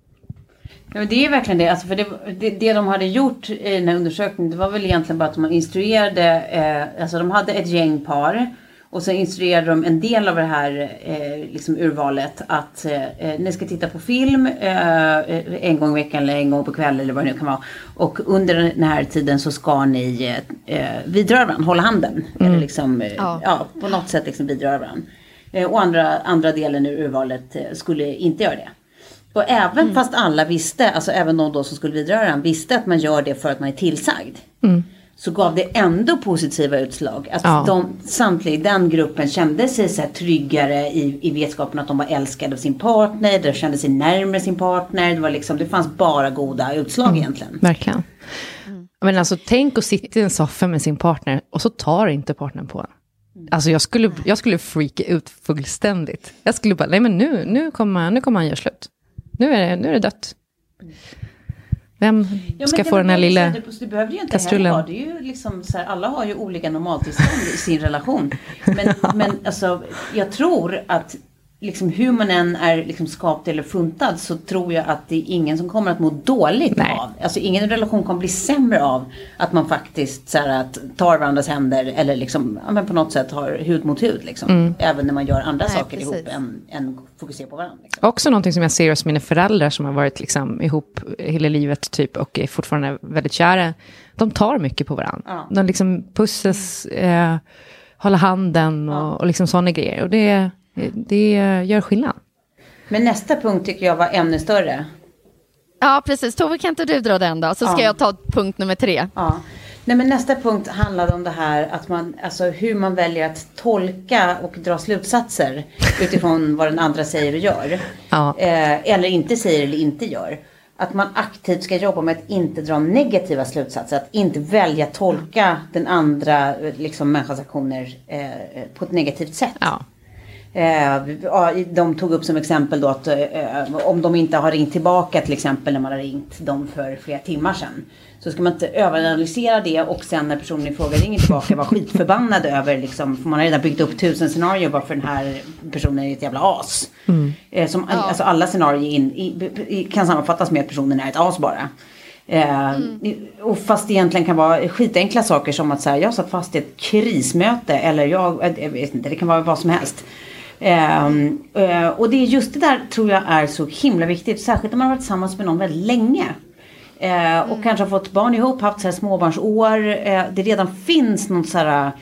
S4: Ja, det är verkligen det. Alltså för det, det. Det de hade gjort i den här undersökningen det var väl egentligen bara att man instruerade, eh, alltså de hade ett gäng par och sen instruerade de en del av det här eh, liksom urvalet att eh, eh, ni ska titta på film eh, en gång i veckan eller en gång på kvällen eller vad det nu kan vara. Och under den här tiden så ska ni eh, vidröra varandra, hålla handen. Eller liksom, eh,
S2: Ja.
S4: ja. på något sätt liksom vidröra varandra. Eh, och andra, andra delen ur urvalet eh, skulle inte göra det. Och även
S3: Mm.
S4: fast alla visste, alltså även de då som skulle vidröra den, visste att man gör det för att man är tillsagd. Så gav det ändå positiva utslag. Att
S3: Mm. Ja.
S4: de, samtliga i den gruppen kände sig så tryggare i, i vetskapen att de var älskade av sin partner. De kände sig närmare sin partner. Det, var liksom, det fanns bara goda utslag
S3: Mm.
S4: egentligen.
S3: Verkligen. Men alltså tänk att sitta i en soffa med sin partner och så tar inte partnern på en. Alltså jag skulle, jag skulle freaka ut fullständigt. Jag skulle bara, nej men nu, nu, kommer, nu kommer han göra slut. Nu är det, nu är det dött. Vem
S4: Ja,
S3: ska få den här lilla...
S4: Det behöver ju inte
S3: kastrullen.
S4: heller. Det är ju liksom så här, alla har ju olika normaltillstånd i sin relation. Men, men alltså, jag tror att liksom, hur man än är liksom, skapt eller funtad så tror jag att det är ingen som kommer att må dåligt
S3: Nej.
S4: av. Alltså ingen relation kommer bli sämre av att man faktiskt så här, att tar varandras händer eller liksom, ja, men på något sätt har hud mot hud. Liksom.
S3: Mm.
S4: Även när man gör andra
S2: Nej,
S4: saker
S2: precis.
S4: ihop än, än fokusera på varandra. Liksom.
S3: Också någonting som jag ser hos mina föräldrar som har varit liksom ihop hela livet typ och är fortfarande väldigt kära. De tar mycket på varandra.
S4: Ja.
S3: De liksom pussas, eh, håller handen och, och liksom sådana grejer. Och det, det gör skillnad.
S4: Men nästa punkt tycker jag var ännu större.
S2: Ja, precis. Tove, kan inte du dra den då? Så ska
S4: Ja.
S2: jag ta punkt nummer tre.
S4: Ja. Nej, men nästa punkt handlade om det här att man, alltså hur man väljer att tolka och dra slutsatser utifrån vad den andra säger och gör.
S3: Ja.
S4: Eh, eller inte säger eller inte gör. Att man aktivt ska jobba med att inte dra negativa slutsatser. Att inte välja tolka den andra eh, liksom, människans aktioner eh, på ett negativt sätt.
S3: Ja.
S4: Eh, ja, de tog upp som exempel då att eh, om de inte har ringt tillbaka till exempel när man har ringt dem för flera timmar sedan. Så ska man inte överanalysera det och sen när personen i fråga ringer tillbaka vara skitförbannad över liksom, för man har redan byggt upp tusen scenarier varför den här personen är ett jävla as. Eh, som, Alltså alla scenarier in, i, i, kan sammanfattas med att personen är ett as bara. Eh, och fast det egentligen kan vara skitenkla saker som att så här, jag satt fast i ett krismöte eller jag, eh, jag vet inte, det kan vara vad som helst. Ehm, eh, och det är just det där tror jag är så himla viktigt, särskilt när man har varit tillsammans med någon väldigt länge. Eh, och kanske har fått barn ihop, haft så här småbarnsår. Eh, det redan finns någon så här,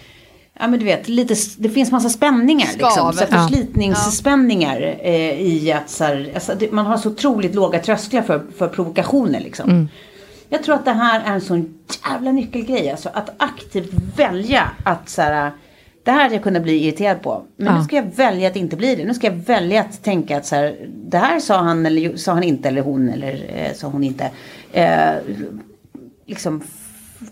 S4: ja men du vet, lite, det finns massa spänningar. Liksom, så här
S3: Ja.
S4: förslitningsspänningar eh, i att så här, alltså, det, man har så otroligt låga trösklar för, för provokationer liksom. Jag tror att det här är en sån jävla nyckelgrej. Alltså att aktivt välja att så här, det här hade jag kunnat bli irriterad på. Men
S3: Ja.
S4: nu ska jag välja att inte bli det. Nu ska jag välja att tänka att så här, det här sa han eller sa han inte eller hon eller eh, sa hon inte. Eh, liksom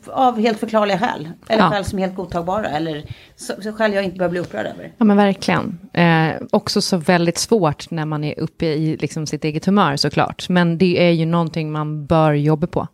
S4: av helt förklarliga skäl. Eller
S3: Ja.
S4: skäl som är helt godtagbara. Eller så, så skäl jag inte behöver bli upprörd över.
S3: Ja men verkligen. Eh, också så väldigt svårt när man är uppe i liksom, sitt eget humör såklart. Men det är ju någonting man bör jobba på.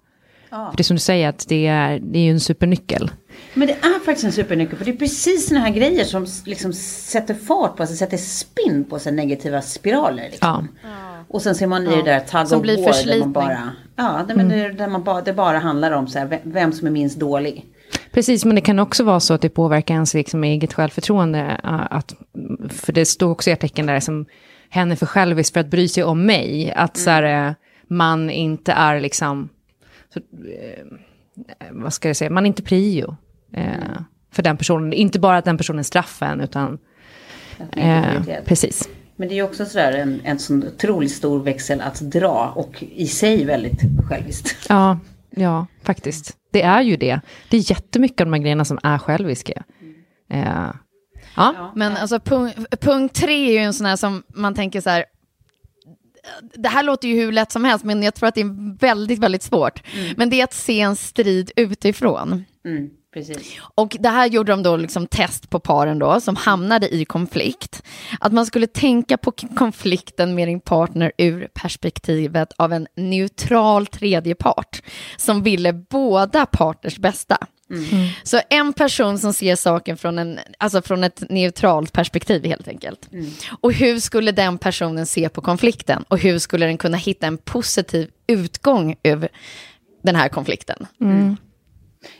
S3: För det är som du säger, att det är, det är ju en supernyckel.
S4: Men det är faktiskt en supernyckel. För det är precis sådana här grejer som liksom sätter fart på, alltså sätter spinn på så här negativa spiraler. Liksom.
S3: Ja.
S4: Och sen ser man i det där tug
S2: Som
S4: of
S2: blir
S4: war där man bara, ja, det, men det, där man bara, det bara handlar om så här, vem, som är minst dålig.
S3: Precis, men det kan också vara så att det påverkar ens liksom eget självförtroende. Att, för det står också i artikeln där som hen är för självisk för att bry sig om mig. Att så här, eh, man inte är liksom, så, eh, vad ska jag säga, man är inte prio eh, för den personen. Inte bara att den personen är straffen, utan eh, precis.
S4: Men det är också sådär en, en sån otroligt stor växel att dra och i sig väldigt själviskt.
S3: Ja, ja, faktiskt. Det är ju det. Det är jättemycket av de här grejerna som är själviska. Eh, ja,
S2: Men alltså punkt, punkt tre är ju en sån här som man tänker så här, det här låter ju hur lätt som helst, men jag tror att det är väldigt, väldigt svårt. Men det är att se en strid utifrån.
S4: Mm, precis.
S2: Och det här gjorde de då liksom test på paren då, som hamnade i konflikt. Att man skulle tänka på konflikten med din partner ur perspektivet av en neutral tredje part som ville båda partners bästa. Så en person som ser saken från, en, alltså från ett neutralt perspektiv helt enkelt. Och hur skulle den personen se på konflikten? Och hur skulle den kunna hitta en positiv utgång ur den här konflikten?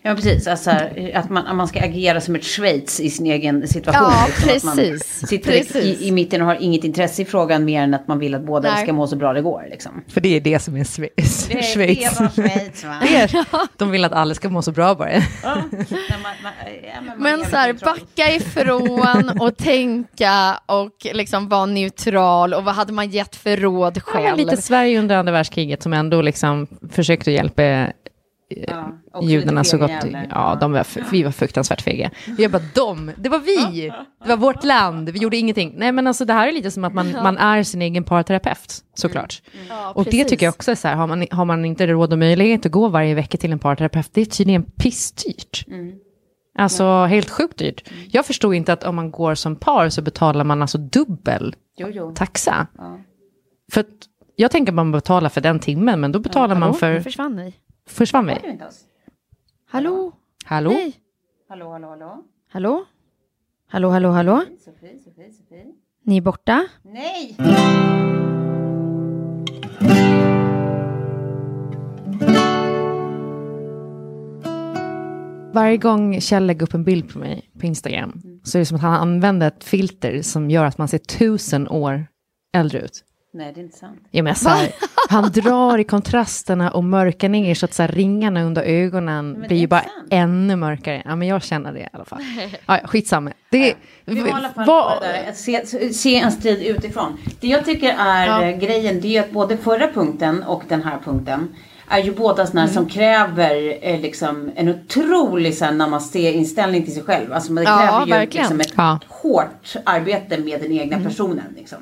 S4: Ja, precis. Alltså, här, att, man, att man ska agera som ett Schweiz i sin egen situation.
S2: Ja,
S4: liksom, Att man
S2: precis.
S4: sitter
S2: Precis.
S4: I, i mitten och har inget intresse i frågan mer än att man vill att båda
S2: Nej.
S4: ska må så bra det går. Liksom.
S3: För det är det som är Schweiz.
S4: Det är-
S3: Schweiz.
S4: det är bara Schweiz, va?
S3: Är- De vill att alla ska må så bra bara.
S4: Ja, man- man- ja, men
S2: Men så här, backa ifrån och tänka och liksom vara neutral och vad hade man gett för råd
S3: Ja,
S2: själv?
S3: men lite Sverige under andra världskriget som ändå liksom försökte hjälpa eh,
S4: Ja, också
S3: judarna så gott.
S4: jävlar.
S3: Ja, de var, vi var fruktansvärt fega. Vi bara de, det var vi, det var vårt land, vi gjorde ingenting. Nej men alltså det här är lite som att man, man är sin egen parterapeut, såklart.
S2: Ja,
S3: Och det tycker jag också är så här, har man, har man inte råd och möjlighet att gå varje vecka till en parterapeut, det är tydligen pissdyrt. Alltså helt sjukt dyrt. Jag förstod inte att om man går som par så betalar man alltså dubbel
S4: Jo, jo.
S3: taxa. För att jag tänker att man betalar för den timmen, men då betalar man
S2: Hallå, nu
S3: för...
S2: försvann ni.
S3: Försvann vi?
S4: Hör inte oss?
S2: Hallå?
S3: Hallå?
S2: Hej?
S4: Hallå, hallå, hallå?
S2: Hallå? Hallå, hallå, hallå?
S4: Sofie, Sofie, Sofie?
S2: Ni är borta?
S4: Nej!
S3: Varje gång Kjell lägger upp en bild på mig på Instagram så är det som att han använder ett filter som gör att man ser tusen år äldre ut.
S4: Nej, det är inte sant.
S3: Ja, men så här, han drar i kontrasterna och mörkar ner så att så här, ringarna under ögonen
S4: det
S3: blir ju bara
S4: sant.
S3: ännu mörkare. Ja, men jag känner det i alla fall. Ja, ja, skitsamma. Det,
S4: Vi har i alla fall där, att se, se en strid utifrån. Det jag tycker är eh, grejen, det är att både förra punkten och den här punkten är ju båda sådana
S2: Mm.
S4: som kräver eh, liksom, en otrolig så här, namaste-inställning till sig själv. Alltså det
S2: Ja,
S4: kräver ju
S2: verkligen.
S4: liksom, ett
S3: Ja.
S4: hårt arbete med den egna
S2: Mm.
S4: personen. Liksom.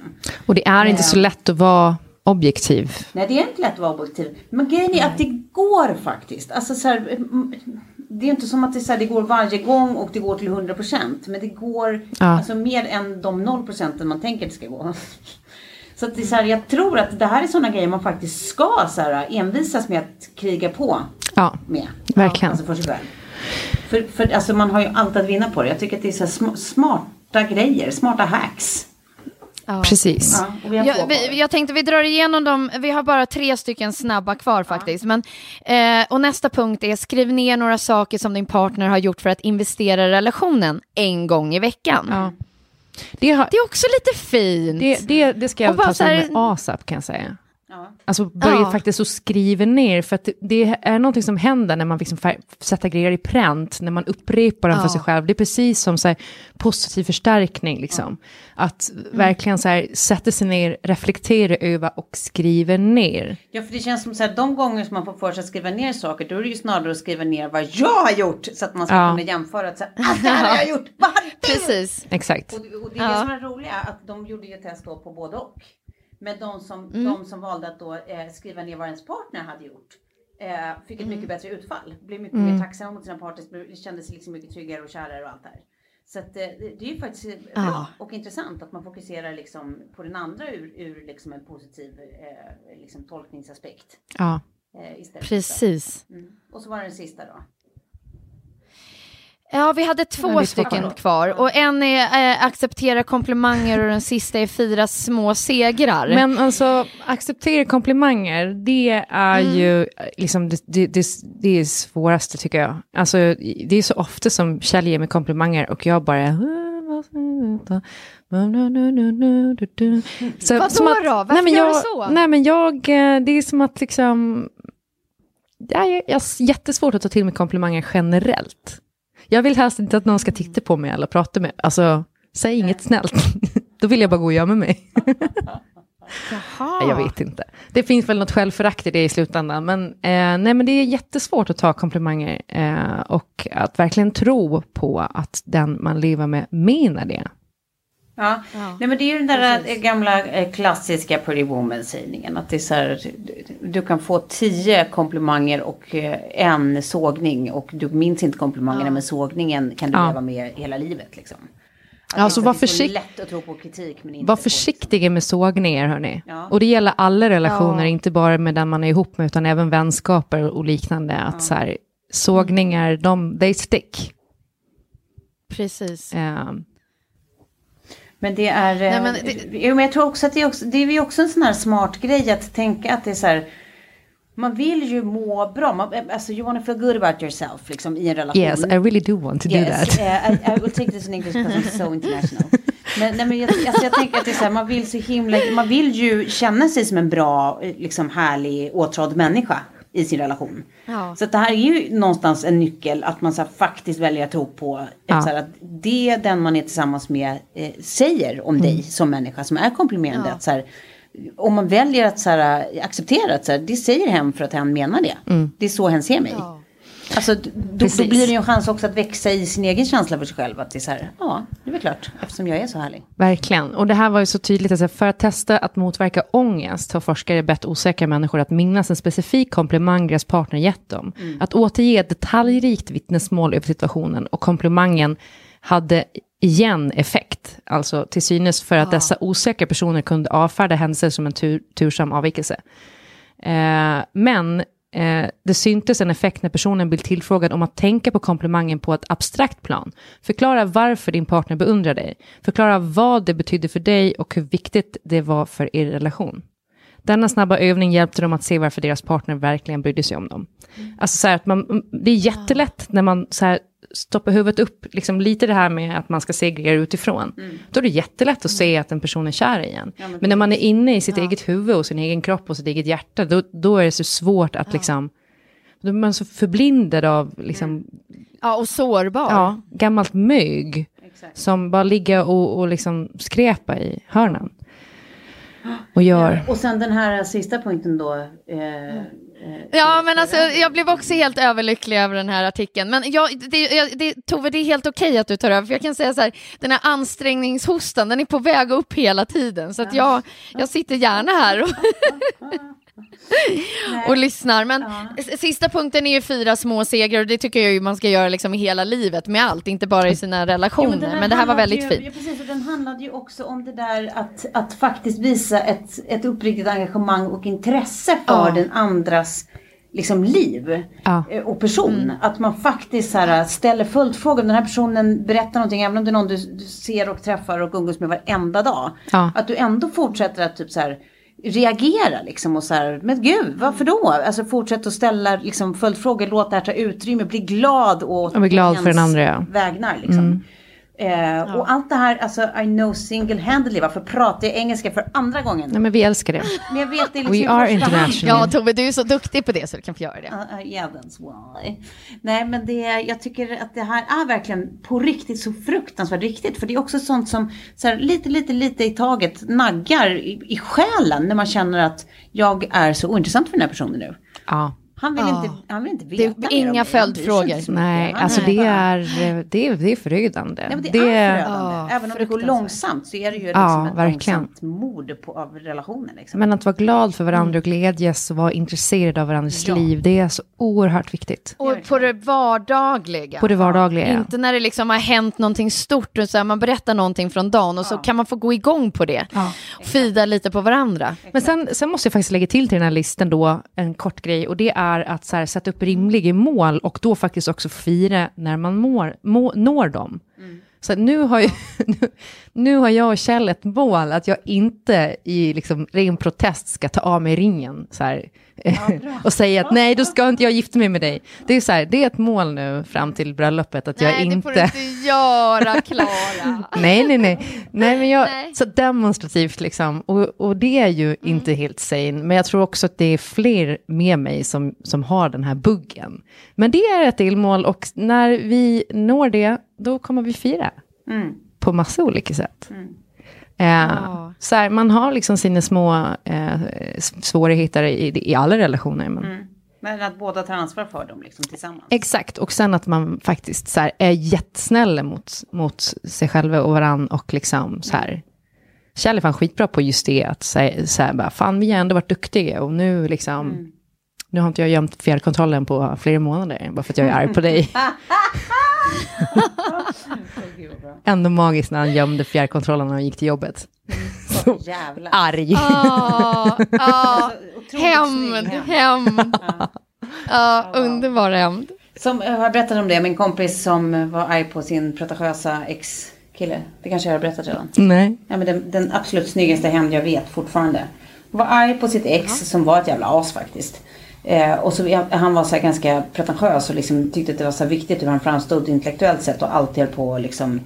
S3: och det är inte så lätt att vara objektiv.
S4: Nej, det är inte lätt att vara objektiv. Men grejen är att det går faktiskt. Alltså, så här, mm, det är inte som att det, så här, det går varje gång och det går till 100%. Men det går
S3: Ja.
S4: alltså, mer än de 0% man tänker det ska gå. Så att det är så här, jag tror att det här är sådana grejer man faktiskt ska så här, envisas med att kriga på
S3: Ja,
S4: med.
S3: Verkligen.
S4: Alltså för sig själv. För, för alltså, man har ju allt att vinna på det. Jag tycker att det är så här sm- smarta grejer, smarta hacks.
S3: precis.
S4: Ja, har två
S2: Jag, vi, jag tänkte vi drar igenom dem, vi har bara tre stycken snabba kvar faktiskt. Men, eh, och nästa punkt är skriv ner några saker som din partner har gjort för att investera i relationen en gång i veckan.
S3: Det, har,
S2: Det är också lite fint.
S3: det, det, det ska jag ta
S2: här-
S3: med ASAP kan jag säga.
S4: Ja.
S3: Alltså börja
S2: Ja.
S3: faktiskt och skriva ner, för att det, är någonting som händer när man liksom sätter grejer i pränt, när man upprepar dem för
S2: Ja.
S3: sig själv. Det är precis som så här, positiv förstärkning, liksom. Att
S2: Mm.
S3: verkligen så här, sätta sig ner, reflektera över och skriva ner.
S4: Ja, för det känns som så här, de gånger som man får för sig att skriva ner saker, då är det ju snarare att skriva ner vad jag har gjort. Så att man ska
S3: Ja.
S4: kunna jämföra. Att, så här, ah, det här har jag gjort, vad har du?
S2: Precis.
S3: Exakt.
S4: Och, och det är det som är roliga, att de gjorde ju test då på både och. Men de som, de som valde att då eh, skriva ner vad ens partner hade gjort eh, fick ett mycket bättre utfall. Blev mycket mer tacksamma mot sina partners, kände sig liksom mycket tryggare och kärare och allt det här. Så att, eh, det är ju faktiskt eh, bra
S2: Ja.
S4: och intressant att man fokuserar liksom på den andra ur, ur liksom en positiv eh, liksom tolkningsaspekt.
S3: Ja.
S4: Eh,
S2: Precis.
S4: Mm. Och så var det den sista då.
S2: Ja, vi hade två
S3: två
S2: stycken
S4: kvar.
S2: kvar. Och en är eh, acceptera komplimanger och den sista är fira små segrar.
S3: Men alltså, acceptera komplimanger, det är
S2: Mm.
S3: ju liksom det, det, det, det är svåraste tycker jag. Alltså, det är så ofta som Kjell ger mig komplimanger och jag bara... Så,
S2: Vadå
S3: som att-
S2: då? Varför
S3: nej, men
S2: gör
S3: jag,
S2: du så?
S3: Nej men jag, eh, det är som att liksom... Ja, jag, jag har jättesvårt att ta till mig komplimanger generellt. Jag vill helst inte att någon ska titta på mig eller prata med mig. Alltså, säg inget snällt. Då vill jag bara gå och gömma mig. Nej, Jag vet inte. Det finns väl något självförakt i det i slutändan. Men, eh, nej, men det är jättesvårt att ta komplimanger eh, och att verkligen tro på att den man lever med menar det.
S4: Ja. Nej, men det är ju den där eh, gamla eh, klassiska Pretty Woman-sägningen. Att det är så här, du, kan få tio komplimanger och eh, en sågning. Och du minns inte komplimangerna, men sågningen kan du
S3: Ja.
S4: leva med hela livet. Liksom. Att
S3: Ja,
S4: det
S3: så
S4: inte-
S3: var försikt-
S4: lätt att tro på kritik. Men inte
S3: Var försiktiga med sågningar hörni.
S4: Ja.
S3: Och det gäller alla relationer,
S2: Ja.
S3: inte bara med den man är ihop med, utan även vänskaper och liknande. Att så här, sågningar, de, they stick.
S2: Precis.
S3: Ehm,
S4: Men det är...
S2: Nej,
S4: eh,
S2: men det-
S4: Jo, men jag tror också att det är, också, det är ju också en sån här smart grej att tänka att det är så här... Man vill ju må bra. Man, alltså, you wanna feel good about yourself liksom, i en relation.
S3: yes, I really do want to do
S4: Yes,
S3: that.
S4: uh, I, I will take this in English because I'm so international. Men, nej, men jag, alltså, jag tänker att det är så här, man vill så himla, man vill ju känna sig som en bra, eh, liksom härlig, åtrådd människa i sin relation.
S2: Ja.
S4: Så det här är ju någonstans en nyckel att man så faktiskt väljer att tro på ett,
S3: Ja.
S4: så att det den man är tillsammans med eh, säger om dig som människa som är komplimerande.
S2: Ja.
S4: Att, så här, om man väljer att så här, acceptera att så här, det säger hen för att hen menar det. Det är så hen ser mig.
S2: Ja.
S4: Alltså, då, då blir det ju en chans också att växa i sin egen känsla för sig själv. Att det är så här, ja, det är väl klart, eftersom jag är så härlig.
S3: Verkligen. Och det här var ju så tydligt. Alltså för att testa att motverka ångest har forskare bett osäkra människor att minnas en specifik komplimang deras partner gett dem. Att återge ett detaljrikt vittnesmål över situationen och komplimangen hade igen effekt. Alltså till synes för att dessa osäkra personer kunde avfärda händelser som en tur, tursam avvikelse. Eh, men eh, det syntes en effekt när personen blev tillfrågad om att tänka på komplimangen på ett abstrakt plan. Förklara varför din partner beundrar dig. Förklara vad det betydde för dig och hur viktigt det var för er relation. Denna snabba övning hjälpte dem att se varför deras partner verkligen brydde sig om dem. Alltså så att man, det är jättelätt när man så här stoppar huvudet upp, liksom lite det här med att man ska se grejer utifrån. Då är det jättelätt att se att en person är kär i en. men, när man är inne i sitt eget huvud och sin egen kropp och sitt eget hjärta, då, då är det så svårt att liksom, då är man så förblindad av liksom,
S2: Ja, och sårbar.
S3: ja, gammalt mög. Som bara ligger och, och liksom skräpa i hörnan. Och gör.
S4: Och sen den här sista punkten då. Eh, eh,
S2: Ja, men alltså jag blev också helt överlycklig över den här artikeln. Men jag, det, jag, det, Tove, det är helt okej att du tar över, för jag kan säga så här, den här ansträngningshostan, den är på väg upp hela tiden, så att jag, jag sitter gärna här och, och lyssnar. Men s- sista punkten är ju fyra små segrar och det tycker jag ju man ska göra liksom i hela livet med allt, inte bara i sina relationer.
S4: Jo, den
S2: men, det här var väldigt
S4: ju,
S2: fint.
S4: Ja, precis, och den handlade ju också om det där att, att faktiskt visa ett, ett uppriktigt engagemang och intresse för
S2: Ja.
S4: den andras liksom, liv
S3: Ja.
S4: eh, och person.
S2: Mm.
S4: Att man faktiskt så här, ställer följdfrågor. Den här personen berättar någonting, även om det är någon du, du ser och träffar och umgås med varenda dag.
S3: Ja.
S4: Att du ändå fortsätter att typ så här, reagera liksom och så här, men gud, varför då? Alltså fortsätt att ställa liksom, följdfrågor, låt det här ta utrymme, bli glad åt
S3: bli glad för den andra, ja.
S4: vägnar. Liksom. Eh, Och allt det här, alltså I know single-handedly, varför pratar jag engelska för andra gången?
S3: Nej, men vi älskar det.
S4: Men jag vet det liksom
S3: We are international.
S2: Ja, Tove, du är så duktig på det så du kan få göra det.
S4: Uh, uh, yeah, that's why. Nej, men det, jag tycker att det här är verkligen på riktigt så fruktansvärt riktigt. För det är också sånt som så här, lite, lite, lite i taget naggar i, i själen när man känner att jag är så ointressant för den här personen nu.
S3: Ja.
S4: Han vill,
S2: Ja.
S4: inte, han vill inte
S2: Det är
S4: veta om
S2: inga följdfrågor.
S3: Nej,
S4: Han
S3: alltså
S4: är
S3: det är, det är, det är förödande.
S4: Ja, det,
S3: det
S4: är förödande.
S2: Ja,
S4: Även om det går långsamt så är det ju liksom
S3: Ja,
S4: ett
S3: verkligen.
S4: långsamt mord på, av relationen. Liksom.
S3: Men att vara glad för varandra och glädjas och vara intresserad av varandras
S4: Ja.
S3: liv, det är så oerhört viktigt.
S2: Och på det vardagliga.
S3: På det vardagliga. ja.
S2: Inte när det liksom har hänt någonting stort, och så här, man berättar någonting från dagen och så kan man få gå igång på det. Och Fida lite på varandra.
S3: Men sen, sen måste jag faktiskt lägga till till den här listan då en kort grej och det är att så här, sätta upp rimliga mål och då faktiskt också fira när man mår, må, når dem. Så att nu har, ju, nu, nu har jag och Kjell ett mål att jag inte i liksom ren protest ska ta av mig ringen så här, och säga att nej, då ska inte jag gifta mig med dig. Det är, så här, det är ett mål nu fram till bröllopet att jag
S2: Nej,
S3: inte...
S2: det får du inte göra, Klara.
S3: Nej, nej, nej. nej, men jag,
S2: Nej.
S3: Så demonstrativt liksom. Och, och det är ju inte helt sane. Men jag tror också att det är fler med mig som, som har den här buggen. Men det är ett delmål och när vi når det, då kommer vi fira.
S4: Mm.
S3: På massa olika sätt. Eh, så här, man har liksom sina små eh, svårigheter i, i alla relationer. Men
S4: Men att båda tar ansvar för dem liksom, tillsammans.
S3: Exakt, och sen att man faktiskt så här, är jättesnäll mot, mot sig själv och varann och liksom så här. Kjell är fan skitbra på just det, att säga så här, bara, fan vi har ändå varit duktiga och nu liksom,
S4: Mm.
S3: nu har inte jag gömt fjärrkontrollen på flera månader, bara för att jag är arg på dig. ändå magiskt när han gömde fjärrkontrollen när han gick till jobbet.
S4: Så jävla.
S3: Arg.
S2: Ah, ah,
S4: Otroligt
S2: hämnd, hämnd. Ja, underbar hämnd.
S4: Som, jag har berättat om det, min kompis som var arg på sin pretentiösa ex-kille. Det kanske jag har berättat redan.
S3: Nej.
S4: Ja, men den, den absolut snyggaste hämnd jag vet fortfarande. Var arg på sitt ex som var ett jävla as faktiskt. Eh, och så, ja, han var så ganska pretentiös och liksom tyckte att det var så viktigt hur han framstod intellektuellt sett och alltid höll på att liksom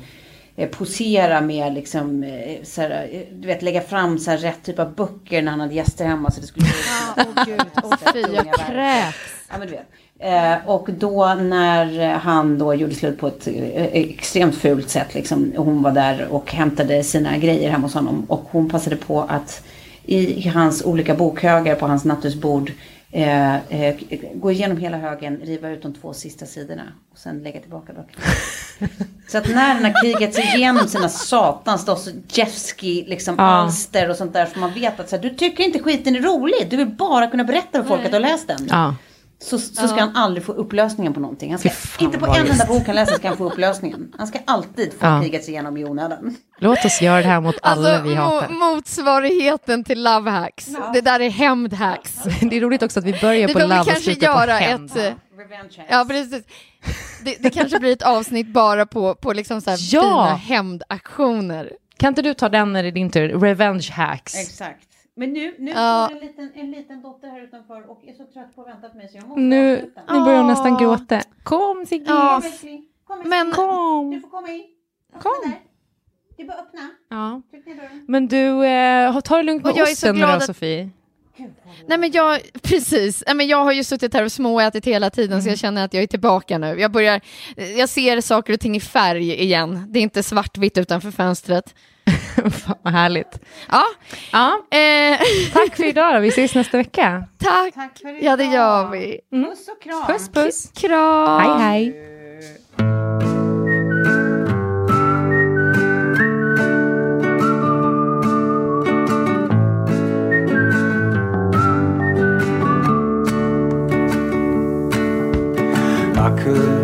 S4: eh, posera med liksom, eh, så eh, du vet lägga fram så rätt typ av böcker när han hade gäster hemma så det skulle bli
S2: Åh gud, åh fy, jag kräks.
S4: Ja, men du vet. Eh, och då när han då gjorde slut på ett eh, extremt fult sätt, liksom, hon var där och hämtade sina grejer hemma hos honom. Och hon passade på att i hans olika bokhögar på hans nattduksbord eh, eh, gå igenom hela högen, riva ut de två sista sidorna och sen lägga tillbaka böckerna. Så att när den har krigat sig igenom sina satans Dostojevskij liksom
S3: Ja.
S4: alster och sånt där som man vet att så här, du tycker inte skiten är rolig, du vill bara kunna berätta för folk att du har läst den.
S3: Ja.
S4: Så, så ska han aldrig få upplösningen på någonting. Han ska, inte på en enda
S3: just.
S4: bok han läser ska han få upplösningen. Han ska alltid få
S3: Ja.
S4: sig igenom i onödan.
S3: Låt oss göra det här mot alla
S2: Alltså,
S3: vi hatar.
S2: mo- motsvarigheten till love hacks. Det där är hämndhacks.
S3: Det är roligt också att vi börjar
S2: Det
S3: på love och slutar på
S2: göra
S3: hämnd.
S2: ett... eh, Ja, precis. Det, det kanske blir ett avsnitt bara på, på liksom så här
S3: Ja.
S2: fina hämndaktioner.
S3: Kan inte du ta den när det är din tur? Revenge hacks.
S4: Exakt. Men nu, nu
S2: Ja.
S4: står en liten, en liten dotter här utanför och är så trött på att vänta på mig så jag måste
S3: Nu,
S4: avsluta.
S3: nu börjar hon nästan gråta. Kom Sigge!
S2: Ja.
S4: Kom älskling. Kom.
S2: Men-
S4: Du får komma in. Öppna
S3: Kom.
S4: där. Det är bara att öppna.
S3: Ja. Men du, eh, ta det lugnt med
S2: Och jag är så
S3: osten nu
S2: glad
S3: då
S2: att-
S3: Sofie.
S2: Nej men jag, precis, Nej, men jag har ju suttit här och småätit hela tiden så jag känner att jag är tillbaka nu. Jag börjar, jag ser saker och ting i färg igen. Det är inte svartvitt utanför fönstret.
S3: Fan vad härligt.
S2: Ja,
S3: Ja,
S2: eh,
S3: tack för idag då. Vi ses nästa vecka.
S2: tack.
S4: Tack för idag.
S2: Ja det gör vi.
S4: Puss och kram.
S3: Puss puss.
S2: Kram.
S3: Hej hej.
S6: I could